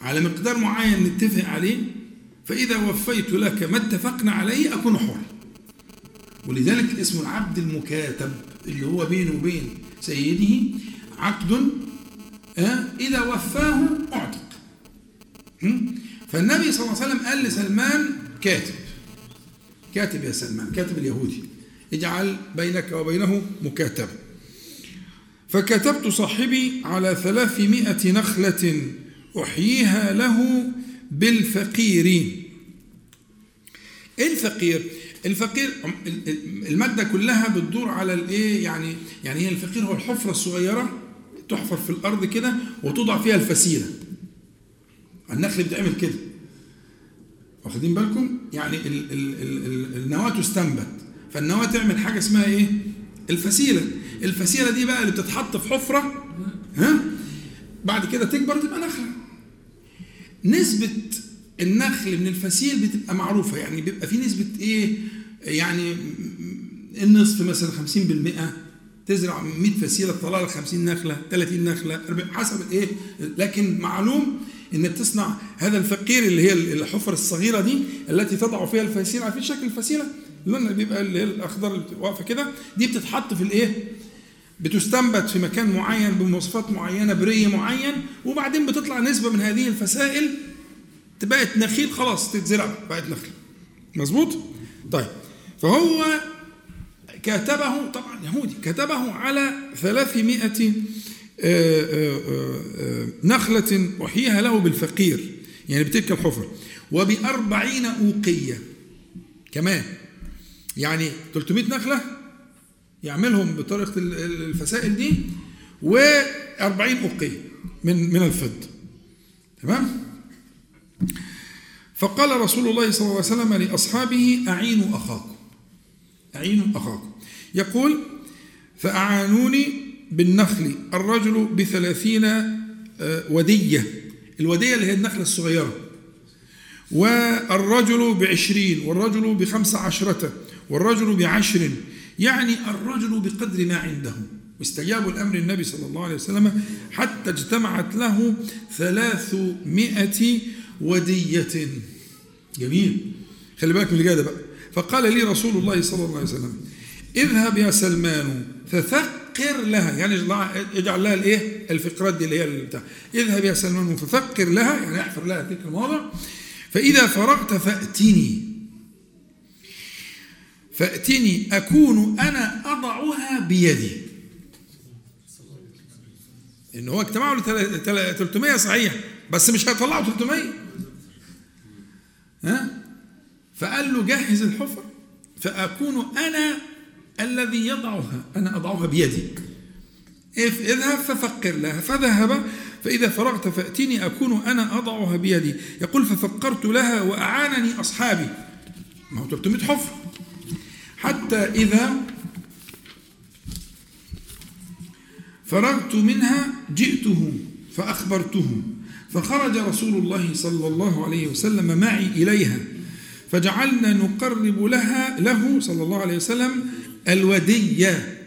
على مقدار معين نتفق عليه. فإذا وفيت لك ما اتفقنا عليه أكون حر. ولذلك اسم العبد المكاتب اللي هو بينه وبين سيده عقد آه، إذا وفاه أعتق. فالنبي صلى الله عليه وسلم قال لسلمان كاتب. كاتب يا سلمان كاتب اليهودي. اجعل بينك وبينه مكاتبة فكتبت صاحبي على ثلاثمائة نخلة أحييها له بالفقير. إيه الفقير؟ الفقير المادة كلها بتدور على الإيه؟ يعني يعني هي الفقير هو الحفرة الصغيرة تحفر في الأرض كده وتوضع فيها الفسيلة النخل بتعمل كده. واخدين بالكم؟ يعني ال ال ال النواة تستنبت. فالنواة تعمل حاجة اسمها إيه؟ الفسيلة الفسيلة دي بقى اللي بتتحط في حفرة ها؟ بعد كده تكبر تبقى نخلة. نسبة النخل من الفسيل بتبقى معروفة يعني بيبقى في نسبة إيه؟ يعني النصف مثلا 50% تزرع 100 فسيلة تطلع لك 50 نخلة 30 نخلة 40 حسب الايه لكن معلوم انك تصنع هذا الفقير اللي هي الحفر الصغيرة دي التي تضع فيها الفسيلة عارفين شكل الفسيلة اللون بيبقى اللي هي الأخضر اللي واقفة كده دي بتتحط في الإيه؟ بتستنبت في مكان معين بمواصفات معينة بري معين وبعدين بتطلع نسبة من هذه الفسائل بقت نخيل خلاص تتزرع بقت نخل مظبوط؟ طيب فهو كتبه طبعا يهودي كتبه على ثلاثمائة آه، آه، آه، نخلة أحييها له بالفقير يعني بتلك الحفر وبأربعين أوقية كمان. يعني 300 نخلة يعملهم بطريقة الفسائل دي و40 أوقية من من الفضة تمام؟ فقال رسول الله صلى الله عليه وسلم لأصحابه أعينوا أخاكم. أعينوا أخاكم. يقول فأعانوني بالنخل الرجل بثلاثين آه، ودية. الودية اللي هي النخلة الصغيرة. والرجل بعشرين والرجل بخمس عشرة والرجل بعشر. يعني الرجل بقدر ما عنده. واستجابوا الأمر النبي صلى الله عليه وسلم حتى اجتمعت له ثلاثمائة ودية. جميل. خلي بالك من الجادة بقى. فقال لي رسول الله صلى الله عليه وسلم اذهب يا سلمان فثقر لها. يعني اجعل لها الايه؟ الفقرات دي اللي هي البتاع. اذهب يا سلمان فثقر لها. يعني احفر لها تلك المواضع فإذا فرغت فأتني فأتني أكون أنا أضعها بيدي. إن هو اجتمعوا ل 300 صحيح بس مش هيطلعوا 300 ها؟ فقال له جهز الحفر. فأكون أنا الذي يضعها أنا أضعها بيدي. اذهب ففقر لها. فذهب فإذا فرغت فأتيني أكون أنا أضعها بيدي. يقول ففقرت لها وأعانني أصحابي. ما هو 300 حفر. حتى إذا فرغت منها جئته فأخبرته. فخرج رسول الله صلى الله عليه وسلم معي إليها فجعلنا نقرب لها له صلى الله عليه وسلم الودية.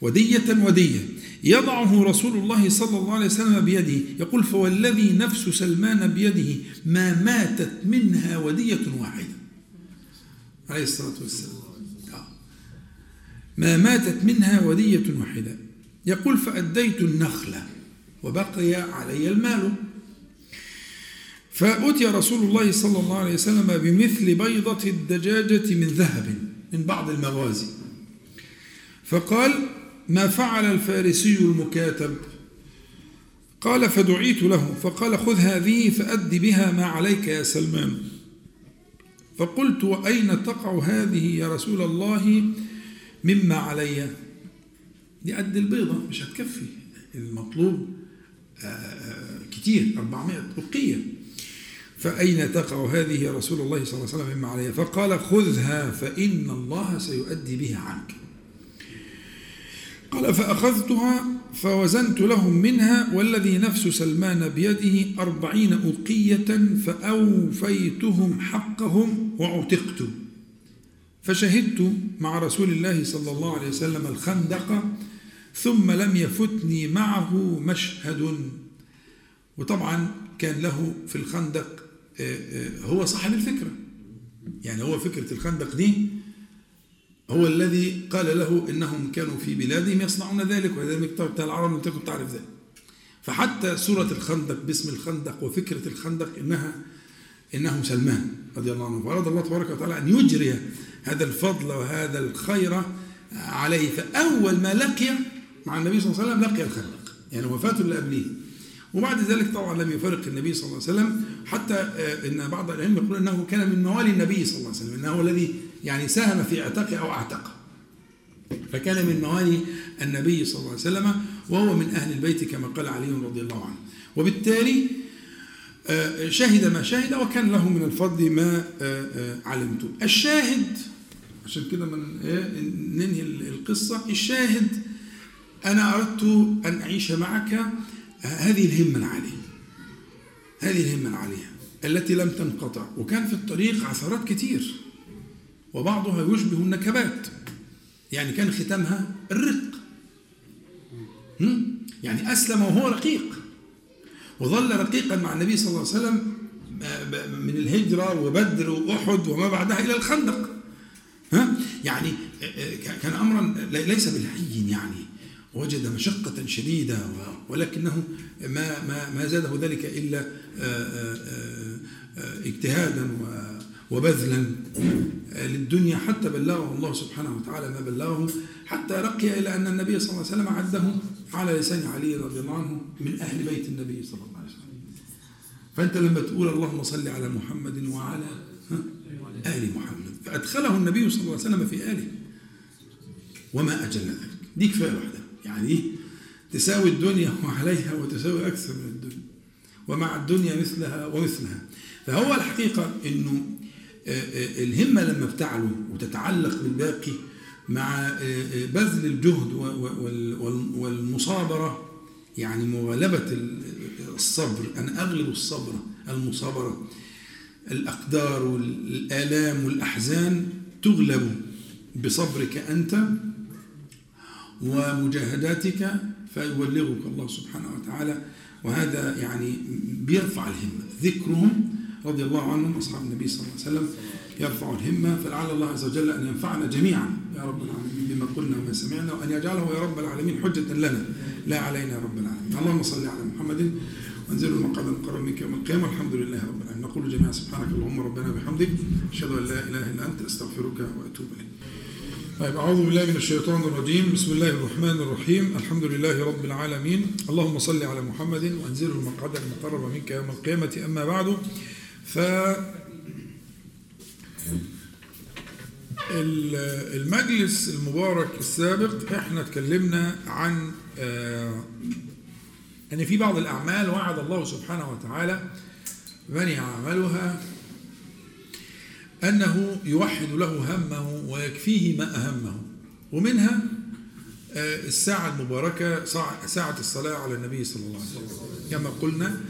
ودية ودية. يضعه رسول الله صلى الله عليه وسلم بيده. يقول فوالذي نفس سلمان بيده ما ماتت منها ودية واحدة. عليه الصلاة والسلام. ما ماتت منها ودية واحدة. يقول فأديت النخلة وبقي علي المال. فأتي رسول الله صلى الله عليه وسلم بمثل بيضة الدجاجة من ذهب من بعض المغازي. فقال ما فعل الفارسي المكاتب؟ قال فدعيت له. فقال خذ هذه فأد بها ما عليك يا سلمان. فقلت وأين تقع هذه يا رسول الله؟ مما علي. دي قد البيضة مش هتكفي. المطلوب آه، آه، كتير 400 أقية فأين تقع هذه يا رسول الله صلى الله عليه وسلم مما علي؟ فقال خذها فإن الله سيؤدي بها عنك. قال فأخذتها فوزنت لهم منها والذي نفس سلمان بيده أربعين أقية فأوفيتهم حقهم وعتقت فشهدت مع رسول الله صلى الله عليه وسلم الخندق ثم لم يفتني معه مشهد. وطبعا كان له في الخندق آه، آه، هو صاحب الفكرة. يعني هو فكرة الخندق دي هو الذي قال له إنهم كانوا في بلادهم يصنعون ذلك بتاع العرب لم تكن تعرف ذلك فحتى سورة الخندق باسم الخندق وفكرة الخندق انها انه سلمان رضي الله عنه فأراد الله تبارك وتعالى أن يجري هذا الفضل وهذا الخير عليه. فأول ما لقي مع النبي صلى الله عليه وسلم لقي الخندق يعني وفاته اللي قبليه وبعد ذلك طبعا لم يفرق النبي صلى الله عليه وسلم حتى آه، إن بعض العلم يقول إنه كان من موالي النبي صلى الله عليه وسلم إنه الذي يعني ساهم في اعتقه أو أعتقه. فكان من موالي النبي صلى الله عليه وسلم وهو من أهل البيت كما قال علي رضي الله عنه. وبالتالي آه، شهد ما شهد وكان له من الفضل ما آه، علمته. الشاهد عشان كده من إيه، ننهي القصة. الشاهد أنا أردت أن أعيش معك هذه الهمة العالية هذه الهمة العالية التي لم تنقطع وكان في الطريق عثرات كتير وبعضها يشبه النكبات. يعني كان ختامها الرق. يعني أسلم وهو رقيق. وظل رقيقا مع النبي صلى الله عليه وسلم من الهجرة وبدر وأحد وما بعدها إلى الخندق. يعني كان أمرا ليس بالهين يعني. وجد مشقة شديدة ولكنه ما ما ما زاده ذلك إلا آه، آه، آه، اجتهادا وبذلا للدنيا حتى بلغه الله سبحانه وتعالى ما بلغه حتى رقي إلى أن النبي صلى الله عليه وسلم عده على لسان علي رضي الله عنه من أهل بيت النبي صلى الله عليه وسلم. فأنت لما تقول اللهم صل على محمد وعلى آل محمد. فأدخله النبي صلى الله عليه وسلم في آله. وما أجل ذلك. دي كفاية وحدها يعني تساوي الدنيا وعليها وتساوي أكثر من الدنيا. ومع الدنيا مثلها ومثلها. فهو الحقيقة أنه آه، آه، الهمة لما بتعلو وتتعلق بالباقي مع آه، بذل الجهد والمصابرة يعني مغالبة الصبر أن أغلب الصبر المصابرة الأقدار والآلام والأحزان تغلب بصبرك أنت ومجاهداتك فيبلغك الله سبحانه وتعالى. وهذا يعني بيرفع الهمة. ذكرهم رضي الله عنهم أصحاب النبي صلى الله عليه وسلم يرفع الهمة. فلعل الله عز وجل أن ينفعنا جميعا يا رب العالمين بما قلنا وما سمعنا وأن يجعله يا رب العالمين حجة لنا. لا علينا يا رب العالمين. اللهم صل على محمد وانزل المقعد المقرب منك يوم القيامة الحمد لله رب العالمين. نقول جميعا سبحانك اللهم ربنا بحمدك أشهد أن لا إله إلا أنت أستغفرك وأتوب إليك. طيب أعوذ بالله من الشيطان الرجيم. بسم الله الرحمن الرحيم. الحمد لله رب العالمين. اللهم صل على محمد وأنزله المقعد المقرب منك يوم القيامة. أما بعد ف المجلس المبارك السابق إحنا اتكلمنا عن إن في بعض الأعمال وعد الله سبحانه وتعالى من يعملها أنه يوحد له همه ويكفيه ما أهمه ومنها آه، الساعة المباركة ساعة الصلاة على النبي صلى الله عليه وسلم. كما قلنا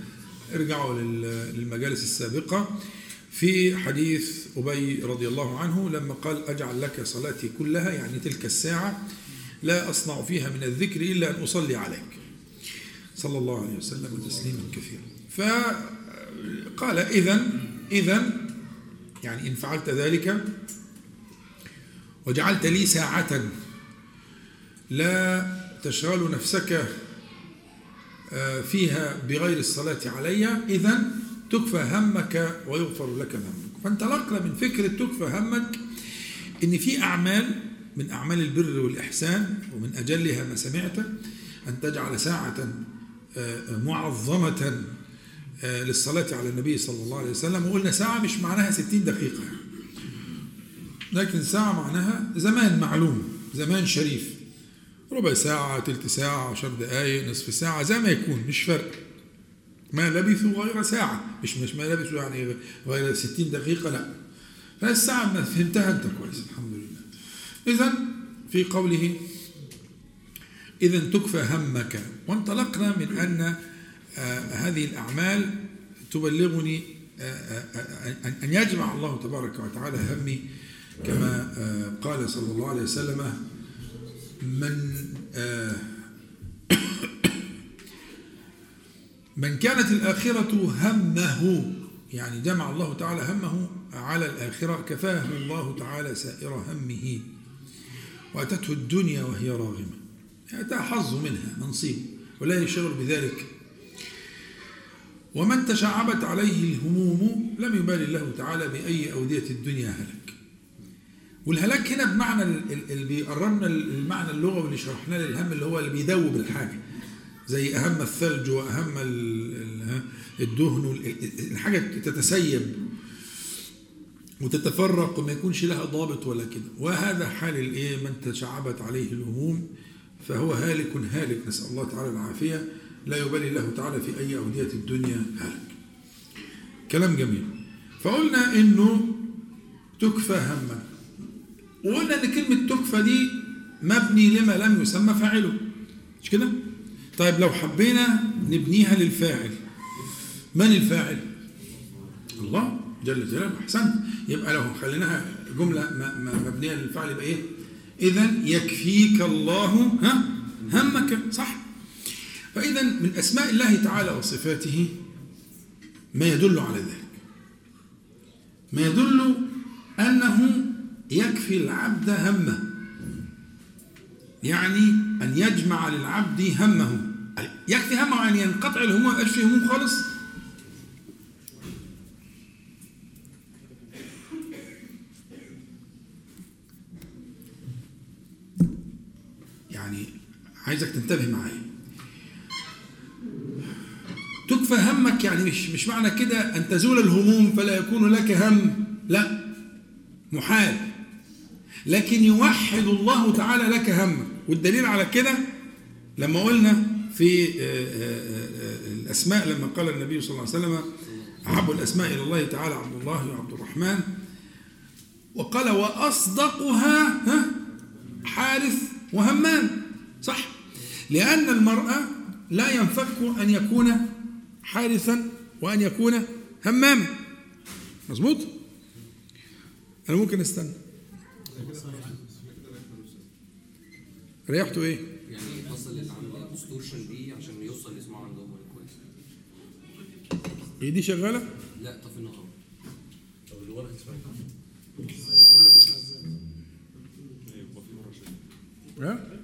ارجعوا للمجالس السابقة. في حديث أبي رضي الله عنه لما قال أجعل لك صلاتي كلها يعني تلك الساعة لا أصنع فيها من الذكر إلا أن أصلي عليك صلى الله عليه وسلم تسليما كثيرا. فقال إذا إذا يعني إن فعلت ذلك وجعلت لي ساعة لا تشغل نفسك آه، فيها بغير الصلاة علي إذا تكفى همك ويغفر لك ذنبك فانطلقنا من فكرة تكفى همك إن في أعمال من أعمال البر والإحسان ومن أجلها ما سمعت أن تجعل ساعة معظمة آه، للصلاة على النبي صلى الله عليه وسلم وقلنا ساعة مش معناها ستين دقيقة. لكن ساعة معناها زمان معلوم زمان شريف. ربع ساعة تلت ساعة عشر دقايق نصف ساعة زي ما يكون مش فرق. ما لبثوا غير ساعة. مش مش ما لبثوا يعني غير ستين دقيقة لا. فالساعة ما فهمتها أنت كويس الحمد لله. إذا في قوله إذا تكفى همك. وانطلقنا من أن آه هذه الأعمال تبلغني آه آه أن يجمع الله تبارك وتعالى همي كما قال صلى الله عليه وسلم من *coughs* من كانت الآخرة همه. يعني جمع الله تعالى همه على الآخرة كفاه الله تعالى سائر همه. وأتته الدنيا وهي راغمة. أتى حظه منها نصيب ولا يشغل بذلك. ومن تشعبت عليه الهموم لم يبال الله تعالى بأي أودية الدنيا هلك. والهلاك هنا بمعنى اللي بيقربنا المعنى اللغوي اللي شرحناه للهم اللي هو اللي بيدوب الحاجة. زي أهم الثلج وأهم الدهن الحاجة تتسيب وتتفرق وما يكونش لها ضابط ولا كده. وهذا حال الإيه؟ من تشعبت عليه الهموم فهو هالك هالك. نسأل الله تعالى العافية. لا يبالي الله تعالى في أي أودية الدنيا هالك. كلام جميل. فقلنا إنه تكفى همك وقلنا إن كلمة تكفى دي مبني لما لم يسمى فاعله. مش كده؟ طيب لو حبينا نبنيها للفاعل. من الفاعل؟ الله جل جلاله. أحسنت. يبقى لو خليناها جملة مبنية للفعل يبقى إيه؟ اذا يكفيك الله ها؟ همك صح؟ فاذا من أسماء الله تعالى وصفاته ما يدل على ذلك. ما يدل أنه يكفي العبد همه. يعني أن يجمع للعبد همه. يكفي همه أن ينقطع الهموم ما هموم خالص يعني عايزك تنتبه معايا. تكفى همك يعني مش مش معنى كده أن تزول الهموم فلا يكون لك هم. لا محال. لكن يوحد الله تعالى لك همك والدليل على كده لما قلنا في الأسماء لما قال النبي صلى الله عليه وسلم أحب الأسماء إلى الله تعالى عبد الله وعبد الرحمن. وقال وأصدقها حارث وهمان صح. لأن المرأة لا ينفك أن يكون حارثا وأن يكون هماما مظبوط أنا ممكن أستنى ريحته إيه؟ يعني دي عشان يوصل يسمعوا عندهم كويس هي دي شغالة؟ لا طفي النهار طب اللي ورا اسمها ها؟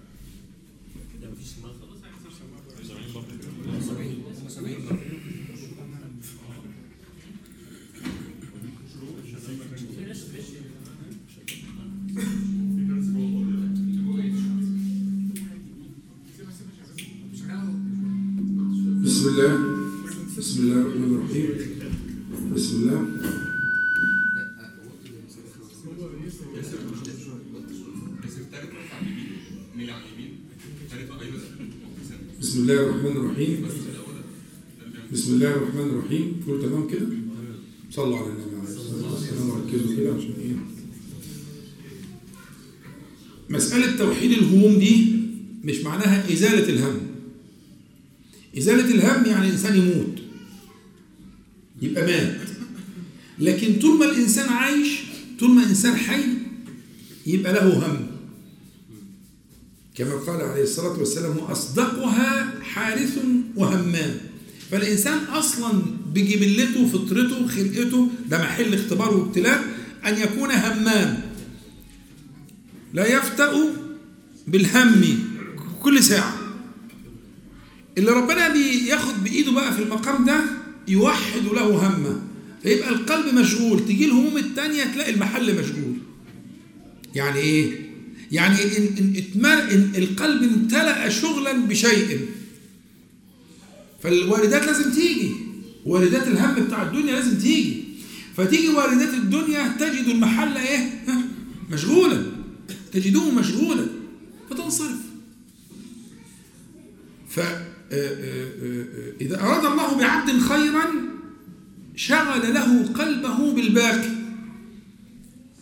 الرحمن الرحيم. بسم الله الرحمن الرحيم. كله تمام كده؟ صلوا على النبي عليه الصلاة والسلام. وركزوا كده عشان إيه؟ مسألة توحيد الهموم دي مش معناها إزالة الهم. إزالة الهم يعني الإنسان يموت. يبقى مات. لكن طول ما الإنسان عايش طول ما الإنسان حي يبقى له هم. كما قال عليه الصلاة والسلام وأصدقها حارث وهمان فالإنسان أصلا بجبلته فطرته خلقته ده محل اختبار وابتلاء أن يكون همام. لا يفتأ بالهم كل ساعة. اللي ربنا بياخد بإيده بقى في المقام ده يوحد له همه. فيبقى القلب مشغول تيجي الهموم التانية تلاقي المحل مشغول. يعني إيه؟ يعني إن إن إن القلب امتلأ شغلا بشيء. فالواردات لازم تيجي. واردات الهم بتاع الدنيا لازم تيجي. فتيجي واردات الدنيا تجد المحل إيه؟ مشغولا تجدوه مشغولا فتنصرف. فإذا أراد الله بعبد خيرا شغل له قلبه بالباقي.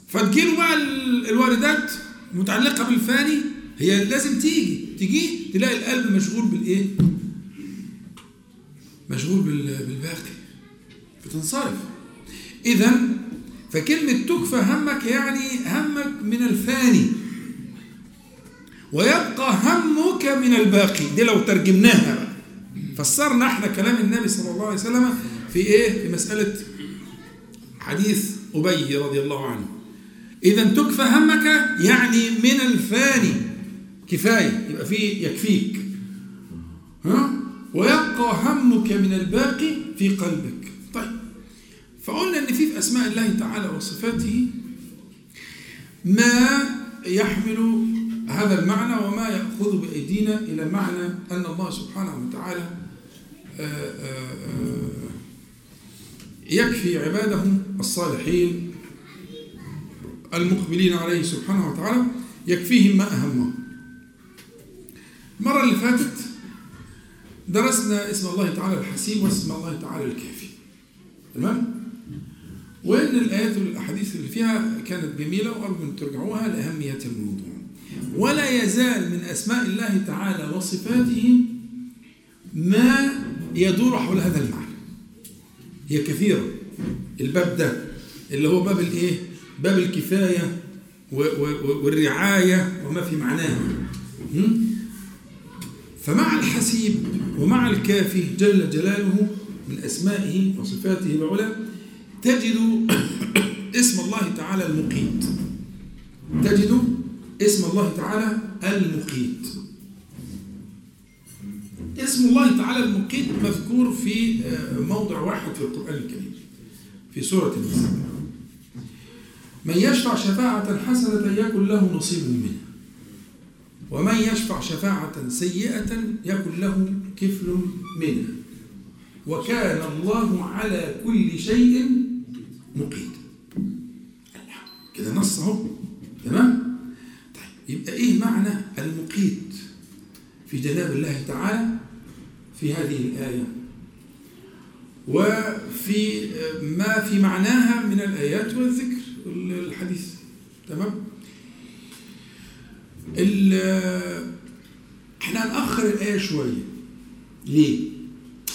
فتجيله بقى ال- الواردات. متعلقة بالفاني هي لازم تيجي تيجي تلاقي القلب مشغول بالإيه؟ مشغول بال- بالباقي فتنصرف إذا فكلمة تكفى همك يعني همك من الفاني. ويبقى همك من الباقي. دي لو ترجمناها بقى. فسرنا إحنا كلام النبي صلى الله عليه وسلم في إيه؟ في مسألة حديث أبي رضي الله عنه. إذا تكفى همك يعني من الفاني. كفاية يبقى فيه يكفيك. ها؟ ويبقى همك من الباقي في قلبك. طيب. فقلنا إن في في أسماء الله تعالى وصفاته ما يحمل هذا المعنى وما يأخذ بأيدينا إلى معنى أن الله سبحانه وتعالى آه، آه، آه، يكفي عباده الصالحين المقبلين عليه سبحانه وتعالى يكفيهم ما أهمه. المرة اللي فاتت درسنا اسم الله تعالى الحسيب واسم الله تعالى الكافي. تمام؟ وإن الآيات والأحاديث اللي فيها كانت جميلة وأرجو أن ترجعوها لأهمية الموضوع. ولا يزال من أسماء الله تعالى وصفاته ما يدور حول هذا المعنى. هي كثيرة. الباب ده اللي هو باب الإيه؟ باب الكفاية والرعاية وما في معناه؟ فمع الحسيب ومع الكافي جل جلاله من أسمائه وصفاته العلى تجد اسم الله تعالى المقيت. تجد اسم الله تعالى المقيت. اسم الله تعالى المقيت مذكور في آه، موضع واحد في القرآن الكريم في سورة النساء. من يشفع شفاعة حسنة يكن له نصيب منها ومن يشفع شفاعة سيئة يكن له كفل منها وكان الله على كل شيء مقيت. كده نص اهو. تمام؟ طيب يبقى إيه معنى المقيت في جناب الله تعالى في هذه الآية؟ وفي ما في معناها من الآيات والذكر. الحديث. تمام؟ إحنا هنأخر الآية شوية. ليه؟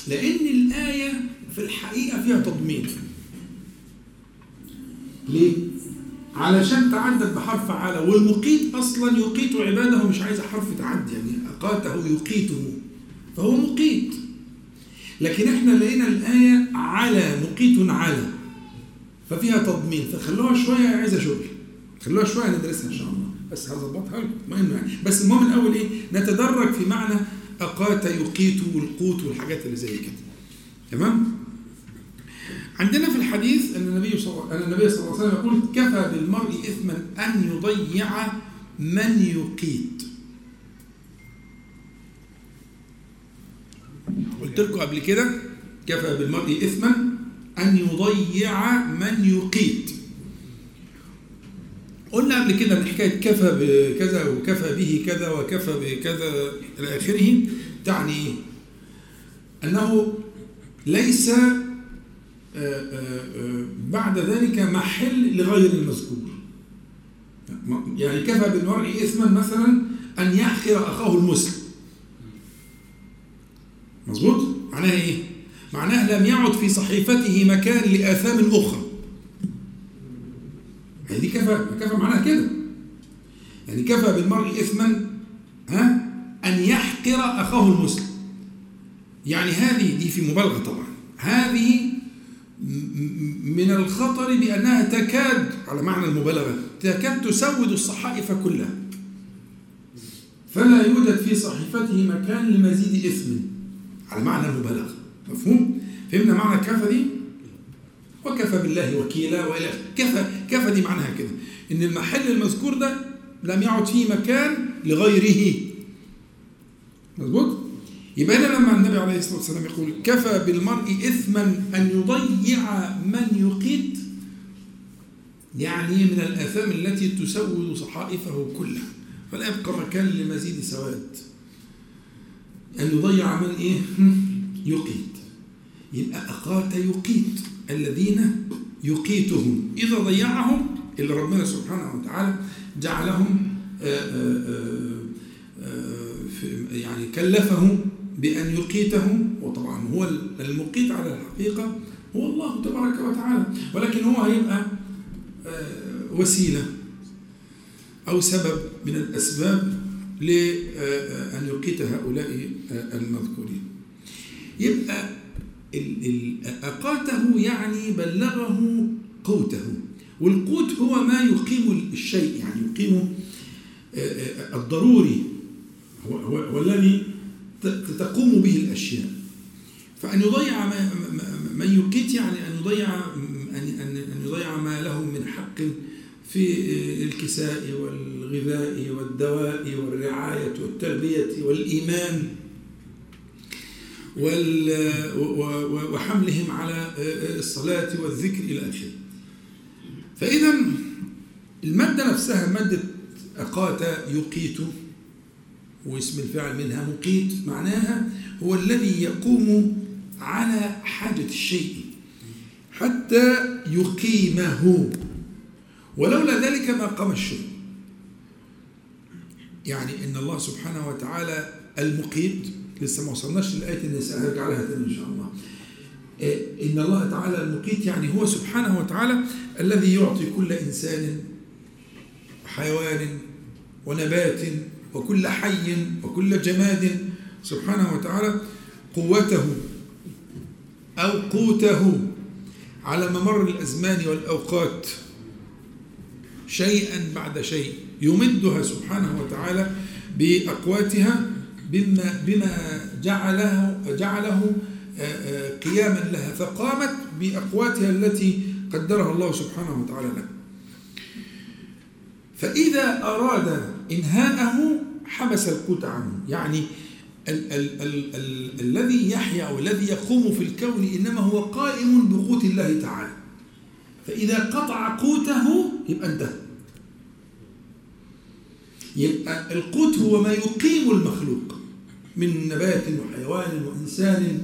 لأن الآية في الحقيقة فيها تضمين. ليه؟ علشان تعدد بحرف على والمقيت أصلا يقيت عباده مش عايز حرف تعدي يعني أقاته يقيته. فهو مقيت. لكن إحنا لقينا الآية على مقيت على. ففيها تضمين. فخلوها شوية عايزة شغل خلوها شوية ندرسها إن شاء الله. بس هظبطها لكم يعني بس المهم الأول إيه؟ نتدرج في معنى أقات يقيت والقوت والحاجات اللي زي كده. تمام؟ عندنا في الحديث أن النبي النبي صلى الله عليه وسلم يقول كفى بالمرء إثما أن يضيع من يقيت. قلت لكم قبل كده كفى بالمرء إثما أن يضيع من يقيت. قلنا قبل كده ان حكاية كفى بكذا وكفى به كذا وكفى بكذا إلى آخره تعني إيه؟ أنه ليس آه، آه، آه، بعد ذلك محل لغير المذكور. يعني كفى بالمرء إثما مثلا أن يحقر أخاه المسلم. مظبوط؟ معناها إيه؟ معناها لم يعد في صحيفته مكان لآثام أخرى. يعني كفى كفى معناها كده. يعني كفى بالمرء إثما ها أن يحقر أخاه المسلم. يعني هذه دي في مبالغة طبعا. هذه من الخطر بانها تكاد على معنى المبالغه تكاد تسود الصحائف كلها فلا يوجد في صحيفته مكان لمزيد اثم على معنى المبالغة مفهوم؟ فهمنا معنى كفى دي؟ وكفى بالله وكيلا وإلى كفى كفى دي معناها كده. إن المحل المذكور ده لم يعد فيه مكان لغيره. مظبوط؟ يبقى هنا لما النبي عليه الصلاة والسلام يقول كفى بالمرء إثما أن يضيع من يقيت يعني من الآثام التي تسود صحائفه كلها. فلا يبقى مكان لمزيد سواد. أن يضيع من إيه؟ يقيت. يبقى اقات يقيت الذين يقيتهم. إذا ضيعهم اللي ربنا سبحانه وتعالى جعلهم آآ آآ يعني كلفه بأن يقيتهم. وطبعا هو المقيت على الحقيقة هو الله تبارك وتعالى. ولكن هو هيبقى وسيلة أو سبب من الأسباب لأن يقيت هؤلاء المذكورين. يبقى أقاته يعني بلغه قوته. والقوت هو ما يقيم الشيء يعني يقيم الضروري. هو, هو, هو الذي تقوم به الأشياء. فأن يضيع من يقيت يعني أن يضيع أن أن يضيع ما له من حق في الكساء والغذاء والدواء والرعاية والتربية والإيمان. وحملهم على الصلاة والذكر إلى آخره. فإذا المادة نفسها مادة أقات يقيت واسم الفاعل منها مقيت معناها هو الذي يقوم على حاجة الشيء حتى يقيمه. ولولا ذلك ما قام الشيء. يعني إن الله سبحانه وتعالى المقيت لسه ما وصلناش لآية النساء هرجع لها تاني إن شاء الله. إن الله تعالى المقيت يعني هو سبحانه وتعالى الذي يعطي كل إنسان حيوان ونبات وكل حي وكل جماد سبحانه وتعالى قوته أو قوته على ممر الأزمان والأوقات شيئا بعد شيء يمدها سبحانه وتعالى بأقواتها بما بما جعله جعله قياما لها فقامت بأقواتها التي قدرها الله سبحانه وتعالى لها. فإذا أراد إنهاءه حبس القوت عنه. يعني ال ال ال ال الذي يحيا والذي يقوم في الكون إنما هو قائم بقوت الله تعالى. فإذا قطع قوته يبقى انتهى. يبقى القوت هو ما يقيم المخلوق من نبات وحيوان وإنسان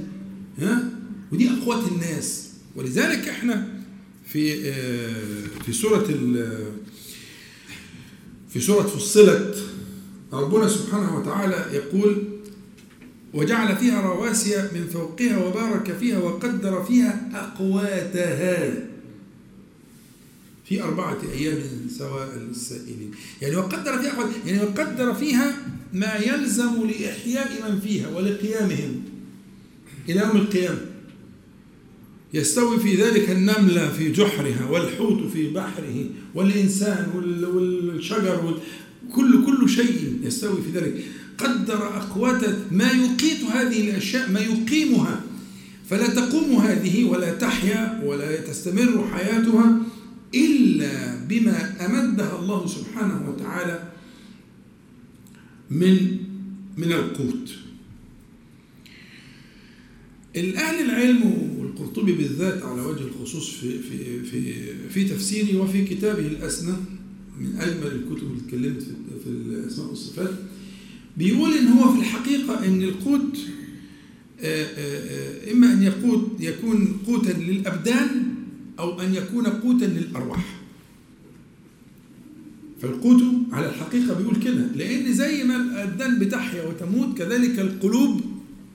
ها؟ ودي أقوات الناس. ولذلك إحنا في في سورة في سورة فصلت ربنا سبحانه وتعالى يقول وجعل فيها رواسي من فوقها وبارك فيها وقدر فيها أقواتها. في أربعة أيام سواء للسائلين يعني وقدر فيها يعني وقدر فيها ما يلزم لإحياء من فيها ولقيامهم. إلى يوم القيامة. يستوي في ذلك النملة في جحرها والحوت في بحره والإنسان والشجر كل كل شيء يستوي في ذلك. قدر أقوات ما يقيت هذه الأشياء ما يقيمها. فلا تقوم هذه ولا تحيا ولا تستمر حياتها إلا بما أمدها الله سبحانه وتعالى من من القوت. الأهل العلم والقرطبي بالذات على وجه الخصوص في في في في تفسيره وفي كتابه الأسنى من أجمل الكتب اللي اتكلمت في الأسماء والصفات بيقول إن هو في الحقيقة إن القوت إما أن يقود يكون قوتا للأبدان أو أن يكون قوتا للأرواح. فالقوت على الحقيقة بيقول كده لأن زي ما الأبدان بتحيا وتموت كذلك القلوب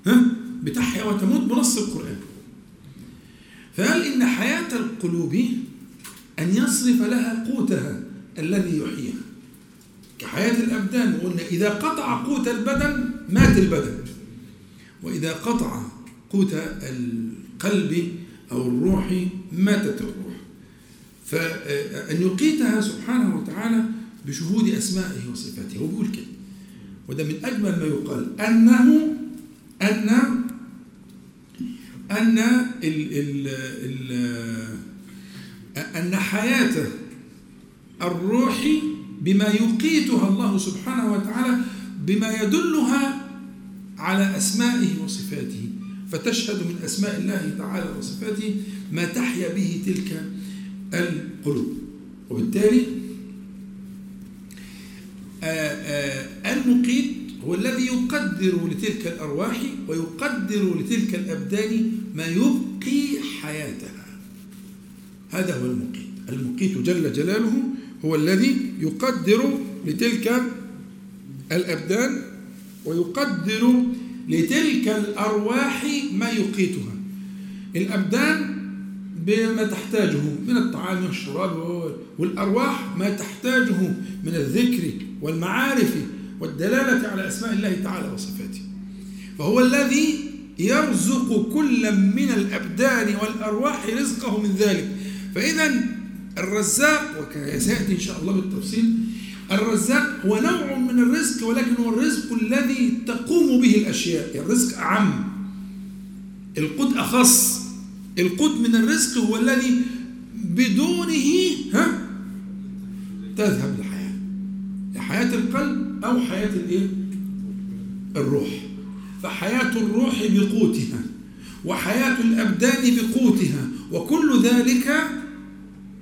ها بتحيا وتموت بنص القرآن. فقال إن حياة القلوب أن يصرف لها قوتها الذي يحييها؟ كحياة الأبدان وقلنا إذا قطع قوت البدن مات البدن. وإذا قطع قوت القلب أو الروح ماتت الروح. فأن يقيتها سبحانه وتعالى بشهود أسمائه وصفاته. هو بيقول كده. وده من أجمل ما يقال. أنه أن أن ال ال ال أن حياة الروح بما يقيتها الله سبحانه وتعالى بما يدلها على أسمائه وصفاته. فتشهد من أسماء الله تعالى وصفاته ما تحيا به تلك القلوب. وبالتالي آآ آآ المقيت هو الذي يقدر لتلك الأرواح ويقدر لتلك الأبدان ما يبقي حياتها. هذا هو المقيت. المقيت جل جلاله هو الذي يقدر لتلك الأبدان ويقدر لتلك الأرواح ما يقيتها. الأبدان بما تحتاجه من الطعام والشراب والأرواح ما تحتاجه من الذكر والمعارف والدلالة على أسماء الله تعالى وصفاته. فهو الذي يرزق كل من الأبدان والأرواح رزقه من ذلك. فإذا الرزاق وسيأتي إن شاء الله بالتفصيل الرزاق هو نوع من الرزق ولكن هو الرزق الذي تقوم به الأشياء. الرزق أعم القد أخص القد من الرزق هو الذي بدونه ها تذهب الحياة حياة القلب أو حياة الإيه؟ الروح. فحياة الروح بقوتها وحياة الأبدان بقوتها وكل ذلك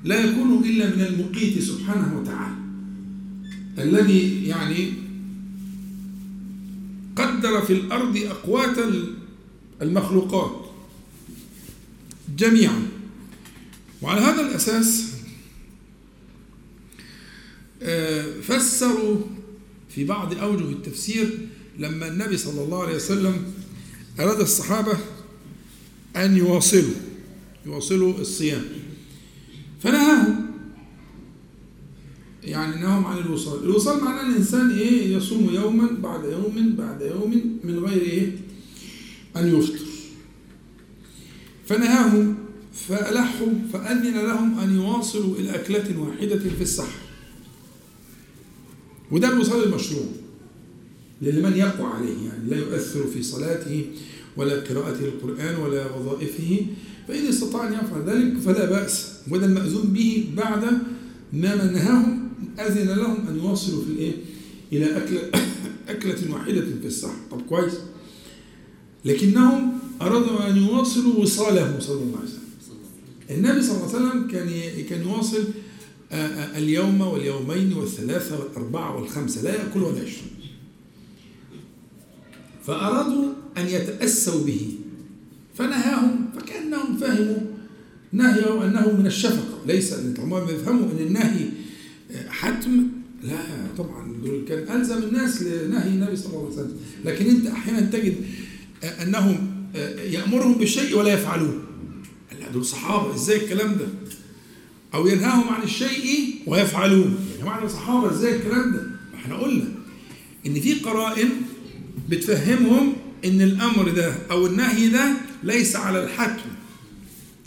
لا يكون إلا من المقيت سبحانه وتعالى. الذي يعني قدر في الأرض أقوات المخلوقات. جميعا. وعلى هذا الأساس فسروا في بعض أوجه التفسير لما النبي صلى الله عليه وسلم أراد الصحابة أن يواصلوا يواصلوا الصيام. فنهاهم يعني نهاهم عن الوصال. الوصال معناه ان الإنسان إيه؟ يصوم يوما بعد يوم بعد يوم من غير إيه؟ أن يفطر. فنهاهم فألحوا فأذن لهم أن يواصلوا إلى أكلة واحدة في السحر وده الوصال المشروع لمن يقوى عليه يعني لا يؤثر في صلاته ولا قراءته القرآن ولا وظائفه فإن استطاع أن يفعل ذلك فلا بأس. وده المأذون به بعد ما نهاهم أذن لهم أن يواصلوا في الإيه؟ إلى أكلة *coughs* أكلة واحدة في السحر طب كويس. لكنهم أرادوا أن يواصلوا وصاله صلى الله عليه وسلم. النبي صلى الله عليه وسلم كان كان يواصل اليوم واليومين والثلاثة والأربعة والخمسة لا يأكل ولا يشرب. فأرادوا أن يتأسوا به. فنهاهم فكأنهم فهموا نهيه أنه من الشفقة. ليس هم يفهموا أن النهي حتم. لا طبعا دول كان ألزم الناس لنهي النبي صلى الله عليه وسلم. لكن أنت أحيانا تجد أنهم يأمرهم بالشيء ولا يفعلون لا دول صحابة إزاي الكلام ده؟ أو ينهاهم عن الشيء ويفعلون يعني معنى صحابة إزاي الكلام ده؟ إحنا قلنا إن في قرائن بتفهمهم إن الأمر ده أو النهي ده ليس على الحتم.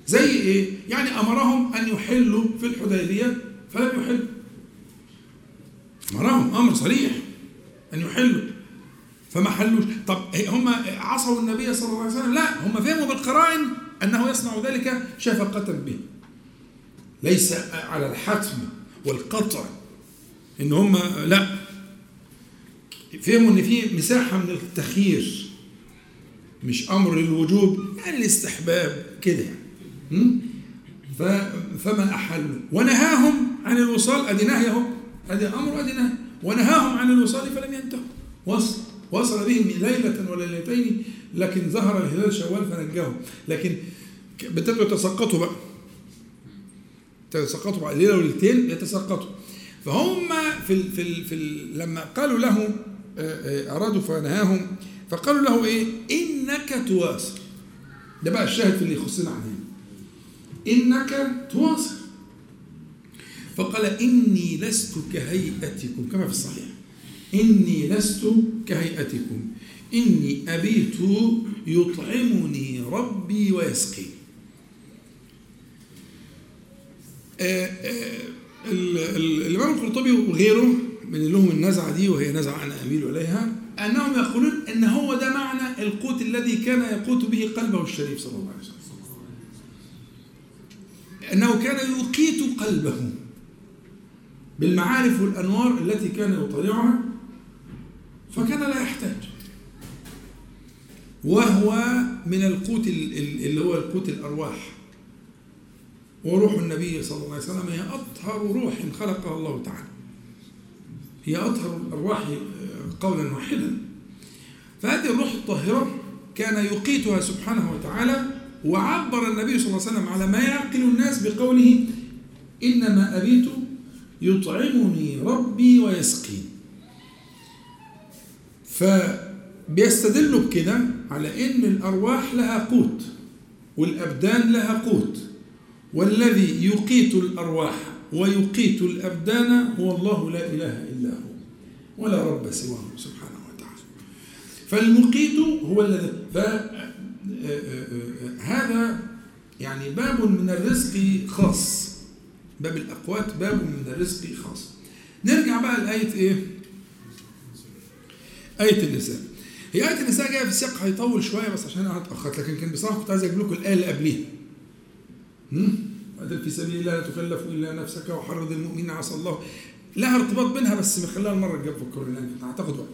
زي إيه؟ يعني أمرهم أن يحلوا في الحديبية فلم يحلوا. أمرهم أمر صريح أن يحلوا. فما حلوش. طب هم عصوا النبي صلى الله عليه وسلم. لا هم فهموا بالقرائن أنه يصنع ذلك شفقة به. ليس على الحتم والقطع إن هم لا. فهموا إن في مساحة من التخيير مش أمر للوجوب يعني الاستحباب كده يعني. فما احلوا ونهاهم عن الوصال أدي نهي اهو أدي أمر وأدي نهي. ونهاهم عن الوصال فلم ينتهوا. وصل. وصل بهم ليلة ولا ليلتين لكن ظهر الهلال شوال فنجاهم. لكن ابتدوا يتسقطوا بقى. يتسقطوا بعد ليلة وليلتين يتسقطوا. فهم في ال في ال في ال لما قالوا له أرادوا فنهاهم فقالوا له إيه؟ إنك تواصل. ده بقى الشاهد في اللي يخصنا عنه إنك تواصل. فقال إني لست كهيئتكم كما في الصحيح. إني لست كهيئتكم. إني أبيت يطعمني ربي ويسقيني الإمام القرطبي وغيره من لهم النزعة دي وهي نزعة أنا أميل إليها أنهم يقولون أن هو ده معنى القوت الذي كان يقوت به قلبه الشريف صلى الله عليه وسلم. أنه كان يقيت قلبه بالمعارف والأنوار التي كان يطالعها فكان لا يحتاج. وهو من القوت اللي هو القوت الأرواح. وروح النبي صلى الله عليه وسلم هي أطهر روح خلقها الله تعالى. هي أطهر الأرواح قولا واحدا. فهذه الروح الطاهرة كان يقيتها سبحانه وتعالى وعبر النبي صلى الله عليه وسلم على ما يعقل الناس بقوله إنما أبيت يطعمني ربي ويسقين فبيستدلوا بكده على إن الأرواح لها قوت والأبدان لها قوت. والذي يقيت الأرواح ويقيت الأبدان هو الله لا إله إلا هو ولا رب سواه سبحانه وتعالى. فالمقيت هو الذي هذا يعني باب من الرزق خاص. باب الأقوات باب من الرزق خاص. نرجع بقى لآية إيه؟ آية النساء. هي آية النساء جاية في السياق هيطول شوية بس عشان أنا اتأخرت لكن كان بصراحة كنت عايز أجيب لكم الآية اللي قبليها. قاتل في سبيل الله لا تكلف إلا نفسك وحرض المؤمنين عسى الله. لها ارتباط بينها بس خليها المرة الجاية فكروا لأن هتاخد وقت.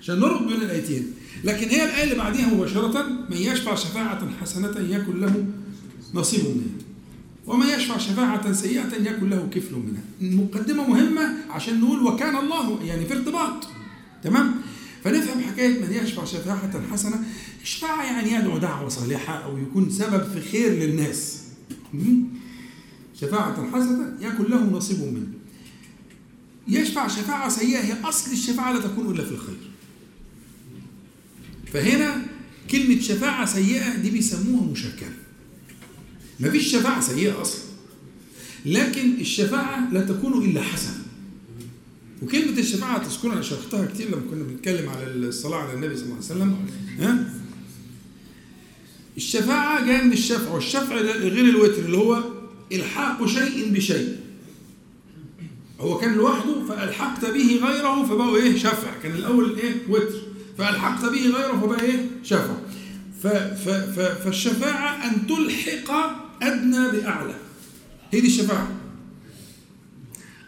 عشان نربط بين الآيتين. لكن هي الآية اللي بعديها مباشرة من يشفع شفاعة حسنة يكن له نصيب منها ومن يشفع شفاعة سيئة يكن له كفل منها. المقدمة مهمة عشان نقول وكان الله يعني في ارتباط. تمام؟ فنفهم حكاية من يشفع شفاعة حسنة الشفاعة يعني يدعو دعوة صالحة أو يكون سبب في خير للناس. شفاعة حسنة يكن له نصيب منه. يشفع شفاعة سيئة هي أصل الشفاعة لا تكون إلا في الخير. فهنا كلمة شفاعة سيئة دي بيسموها مشكلة. ما فيش شفاعة سيئة أصلا لكن الشفاعة لا تكون إلا حسنة. وكلمة الشفاعة تذكرها أنا شرحتها كتير لما كنا بنتكلم على الصلاة على النبي صلى الله عليه وسلم. ها؟ الشفاعة جاية من الشفع والشفع غير الوتر اللي هو إلحاق شيء بشيء. هو كان لوحده فألحقت به غيره فبقوا إيه؟ شفع. كان الأول إيه؟ وتر. فألحقت به غيره فبقى إيه؟ شفع. ف ف ف فالشفاعة أن تلحق أدنى بأعلى. هي دي الشفاعة.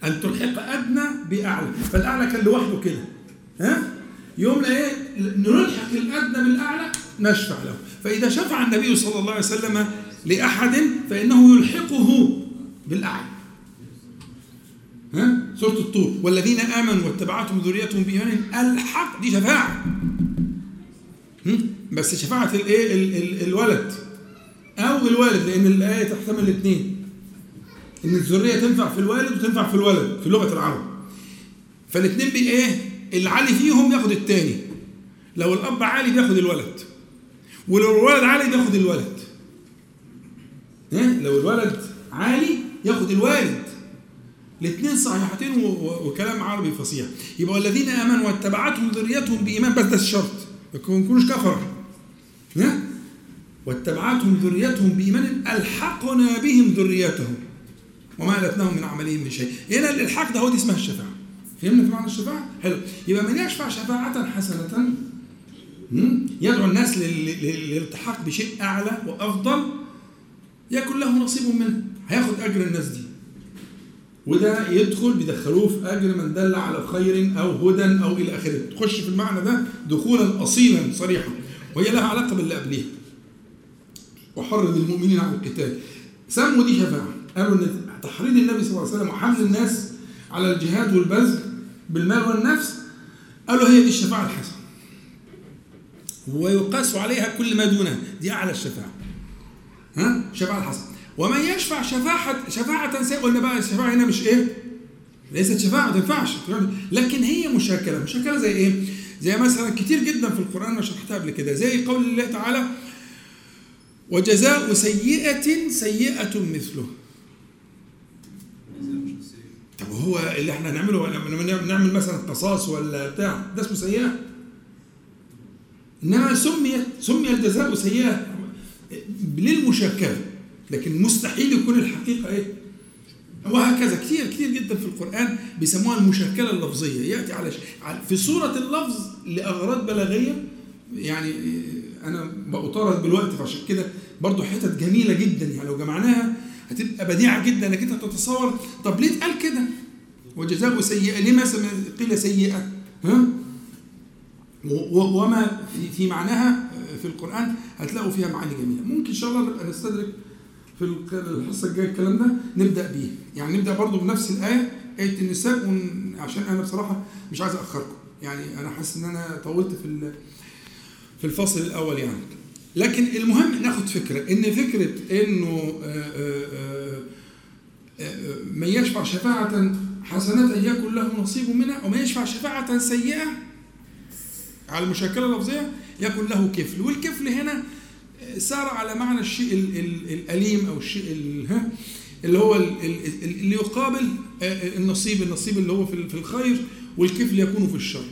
أن تلحق أدنى بأعلى فالأعلى كان لوحده كده. ها؟ يوم إيه؟ نلحق الأدنى بالأعلى نشفع له. فإذا شفع النبي صلى الله عليه وسلم لأحد فإنه يلحقه بالأعلى. ها؟ سورة الطور. والذين آمنوا واتبعتهم ذريتهم بإيمان ألحق دي شفاعة. بس شفاعة الايه الولد. أو الوالد لأن الآية تحتمل الاثنين. إن الذرية تنفع في الوالد وتنفع في الولد في لغة العرب. فالاثنين بإيه؟ العالي فيهم ياخد الثاني لو الأب عالي بياخد الولد ولو الولد عالي بياخد الولد. ها؟ لو الولد عالي ياخد الوالد. الاثنين صحيحتين وكلام عربي فصيح. يبقى الذين آمنوا واتبعتهم ذريتهم بإيمان بس ده الشرط. ما يكونوش كفر ها؟ واتبعتهم ذريتهم بإيمان ألحقنا بهم ذريتهم. وما ألتناهم من عملهم من شيء. هنا الإلحاق ده هو دي اسمها الشفاعة. فهمنا في معنى الشفاعة؟ حلو. يبقى من يشفع شفاعة حسنة يدعو الناس للالتحاق بشيء أعلى وأفضل يكن له نصيب منه. هياخد أجر الناس دي. وده يدخل بيدخلوه في أجر من دل على خير أو هدى أو إلى آخره. تخش في المعنى ده دخولا اصيلا صريحا. وهي لها علاقة باللي قبليها. وحرض المؤمنين على القتال. سموا دي شفاعة. قالوا إن تحريض النبي صلى الله عليه وسلم وحمل الناس على الجهاد والبذل بالمال والنفس قالوا هي دي الشفاعة الحسنة. ويقاس عليها كل ما دونها دي أعلى الشفاعة. ها؟ الشفاعه الحسنة. ومن يشفع شفاعة شفاعة سيئة قلنا بقى الشفاعة هنا مش إيه؟ ليست شفاعة ما تنفعش. لكن هي مشاكلة. مشاكلة زي إيه؟ زي مثلا كتير جدا في القرآن ما شرحتها قبل كده. زي قول الله تعالى وجزاء سيئة سيئة مثله. طب هو اللي إحنا هنعمله لما نعمل مثلا قصاص ولا بتاع؟ ده اسمه سيئة انما سمي سمي الجزاء سيئة للمشاكله لكن مستحيل يكون الحقيقة إيه؟ وهكذا. كتير كتير جدا في القرآن بيسموها المشكلة اللفظية. يأتي على في صورة اللفظ لأغراض بلاغية. يعني أنا بأطارد بالوقت فعشان كده برضو حتت جميلة جدا. يعني لو جمعناها هتبقى بديعة جدا إنك أنت تتصور طب ليه اتقال كده؟ وجزاء سيئة ليه ما سم- قيل سيئة؟ ها؟ وما في معناها في القرآن هتلاقوا فيها معاني جميلة ممكن إن شاء الله نبقى نستدرك في الحصة الجاية الكلام ده نبدأ بيه يعني نبدأ برضو بنفس الآية آية النساء. عشان أنا بصراحة مش عايز أخركم يعني أنا حاسس إن أنا طولت في. في الفصل الأول يعني لكن المهم ناخد فكرة إن فكرة إنه آه، آه، آه، من يشفع شفاعة حسنة يكن له نصيب منها ومن يشفع شفاعة سيئة على المشاكلة اللفظية يكن له كفل. والكفل هنا سار على معنى الشيء ال- ال- الأليم أو الشيء اللي هو ال- ال- ال- اللي يقابل النصيب النصيب اللي هو في الخير والكفل يكون في الشر.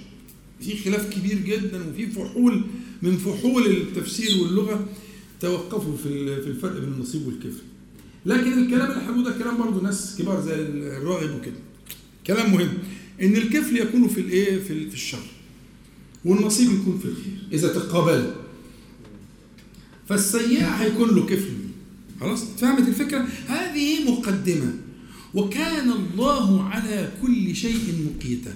في خلاف كبير جدا وفي فحول من فحول التفسير واللغة توقفوا في في الفرق بين النصيب والكفل لكن الكلام اللي هنقوله ده كلام برضه ناس كبار زي الراغب وكده كلام مهم. إن الكفل يكون في الإيه؟ في ال- في الشر. والنصيب يكون في الخير. إذا تقابلوا فالسيئة هيكون له كفل خلاص؟ فهمت الفكرة؟ هذه مقدمة. وكان الله على كل شيء مقيتا.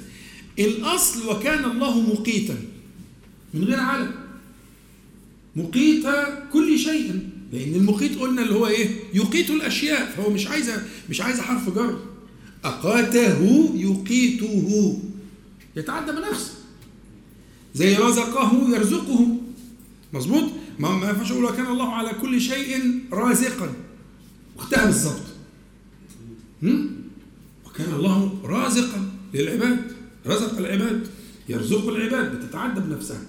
الأصل وكان الله مقيتا. من غير علم. مقيت كل شيء. لأن المقيت قلنا اللي هو إيه؟ يقيت الأشياء. فهو مش عايزة مش عايزة حرف جر. أقاته يقيته. يتعدى بنفسه. زي رزقه يرزقه. مظبوط؟ ما ما ينفعش أقول وكان الله على كل شيء رازقا. واختها بالظبط؟ وكان الله رازقا للعباد. رزق العباد يرزق العباد بتتعدى بنفسها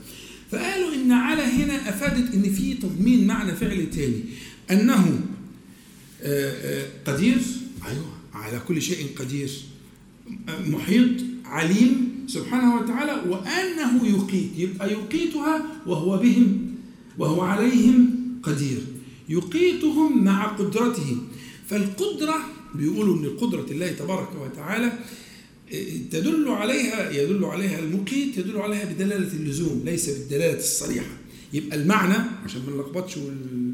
فقالوا إن على هنا أفادت إن في تضمين معنى فعل تاني أنه آه، آه، قدير أيوه على كل شيء قدير محيط عليم سبحانه وتعالى وأنه يقيت يبقى يقيتها وهو بهم وهو عليهم قدير يقيتهم مع قدرته. فالقدرة بيقولوا إن قدرة الله تبارك وتعالى تدل عليها يدل عليها المقيت يدل عليها بدلالة اللزوم ليس بالدلالة الصريحة يبقى المعنى عشان ما نلخبطش وال...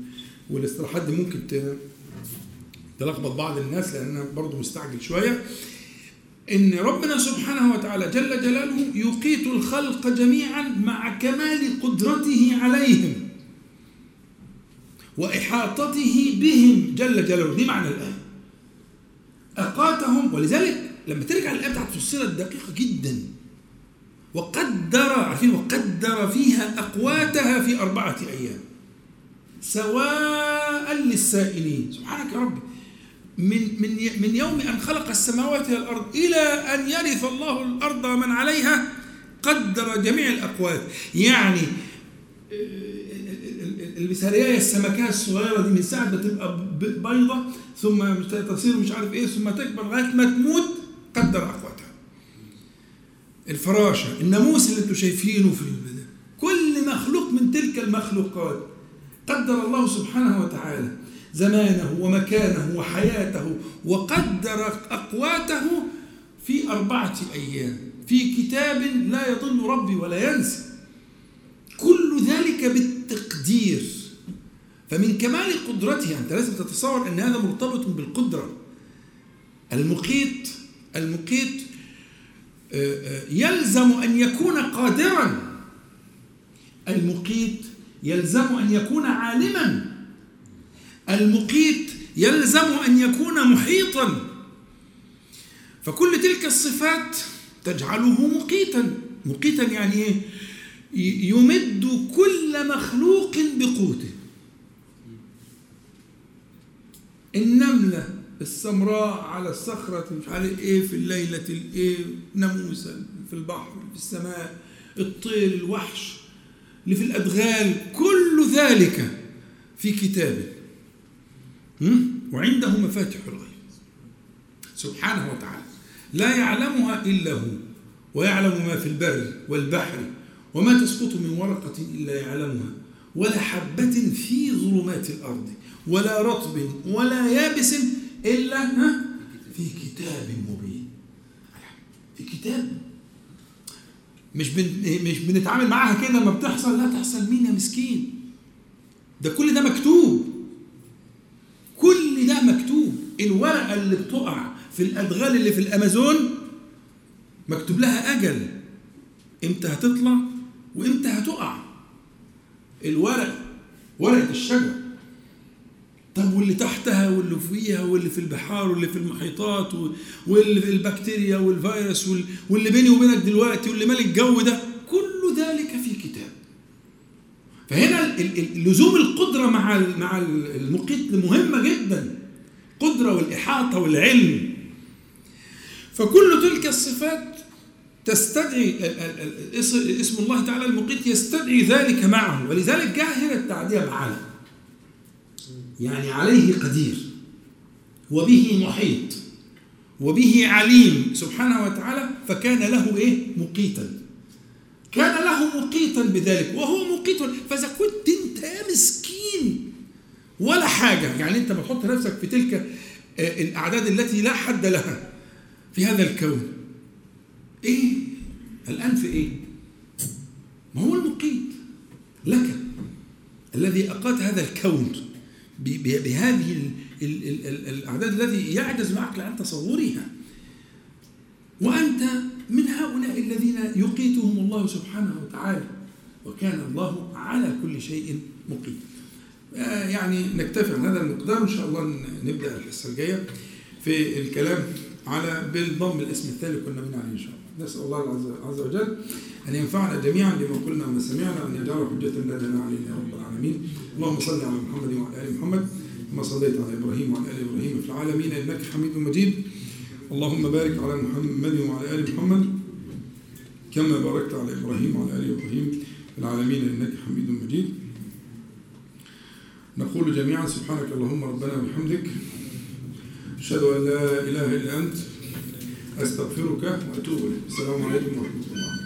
والاصطلاحات دي ممكن. تلخبط بعض الناس لأن أنا برضه مستعجل شوية إن ربنا سبحانه وتعالى جل جلاله يقيت الخلق جميعا مع كمال قدرته عليهم وإحاطته بهم جل جلاله دي معنى الايه أقاتهم ولذلك لما ترجع الايه بتاعت فصلت دقيقه جدا وقدر عارفين وقدر فيها أقواتها في أربعة أيام. سواء للسائلين. سبحانك يا رب. من من من يوم أن خلق السماوات والأرض إلى أن يرث الله الأرض ومن عليها قدر جميع الأقوات. يعني المثالية السمكيه الصغيرة دي من ساعة ما تبقى بيضة ثم تصير مش عارف إيه ثم تكبر لغاية ما تموت قدر اقواتها الفراشة الناموس اللي أنتم شايفينه في. كل مخلوق من تلك المخلوقات. قدر الله سبحانه وتعالى زمانه ومكانه وحياته وقدر أقواته في أربعة أيام. في كتاب لا يضل ربي ولا ينسى. كل ذلك بالتقدير. فمن كمال قدرته أنت لازم تتصور أن هذا مرتبط بالقدرة. المقيت المقيت يلزم أن يكون قادرا. المقيت يلزم أن يكون عالما. المقيت يلزم أن يكون محيطا. فكل تلك الصفات تجعله مقيتا. مقيتا يعني إيه؟ يمد كل مخلوق بقوته. النملة السمراء على الصخرة مش عارف إيه في الليلة الإيه ناموسة في البحر في السماء الطير الوحش اللي في الأدغال كل ذلك في كتابه. وعنده مفاتح الغيب. سبحانه وتعالى. لا يعلمها إلا هو ويعلم ما في البر والبحر وما تسقط من ورقة إلا يعلمها. ولا حبة في ظلمات الأرض ولا رطب ولا يابس إلا ها في كتاب مبين. في كتاب. مش. مش بنتعامل معاها كده لما بتحصل لا تحصل. مين يا مسكين؟ ده كل ده مكتوب. كل ده مكتوب. الورقة اللي بتقع في الأدغال اللي في الأمازون مكتوب لها أجل. إمتى هتطلع وإمتى هتقع؟ الورق ورقة الشجر طب واللي تحتها واللي فوقيها واللي في البحار واللي في المحيطات واللي في البكتيريا والفيروس وال- واللي بيني وبينك دلوقتي واللي مال الجو ده كل ذلك في كتاب. فهنا لزوم القدرة مع مع ال- المقيت مهمة جدا قدرة والإحاطة والعلم. فكل تلك الصفات تستدعي اسم الله تعالى المقيت يستدعي ذلك معه. ولذلك جاء هنا التعدية بعلى يعني عليه قدير. وبه محيط. وبه عليم سبحانه وتعالى فكان له إيه؟ مقيتا. كان له مقيتا بذلك وهو مقيت. فاذا كنت انت يا مسكين. ولا حاجة. يعني انت بتحط نفسك في تلك آه، الأعداد التي لا حد لها في هذا الكون. إيه؟ الآن في إيه؟ ما هو المقيت لك الذي اقات هذا الكون. بهذه ال- ال- ال- ال- الأعداد التي يعجز العقل عن تصورها. وأنت من هؤلاء الذين يقيتهم الله سبحانه وتعالى وكان الله على كل شيء مقيت. آه، يعني نكتفي عن هذا المقدار. إن شاء الله ن- نبدأ الحصة الجاية في الكلام على بالضم الاسم الثاني اللي كنا بنعمل إن شاء الله. نسأل الله عز- وجل أن ينفعنا جميعا بما قلنا وما سمعنا وان يجعله حجه لنا علينا يا رب العالمين. اللهم صل على محمد وعلى آل محمد كما صليت على إبراهيم وعلى آل إبراهيم في العالمين إنك حميد مجيد. اللهم بارك على محمد وعلى آل محمد كما باركت على إبراهيم وعلى آل إبراهيم في العالمين إنك حميد مجيد. نقول جميعا سبحانك اللهم ربنا وبحمدك أشهد أن لا إله إلا أنت أستغفرك وأتوب إليك. السلام عليكم ورحمة الله.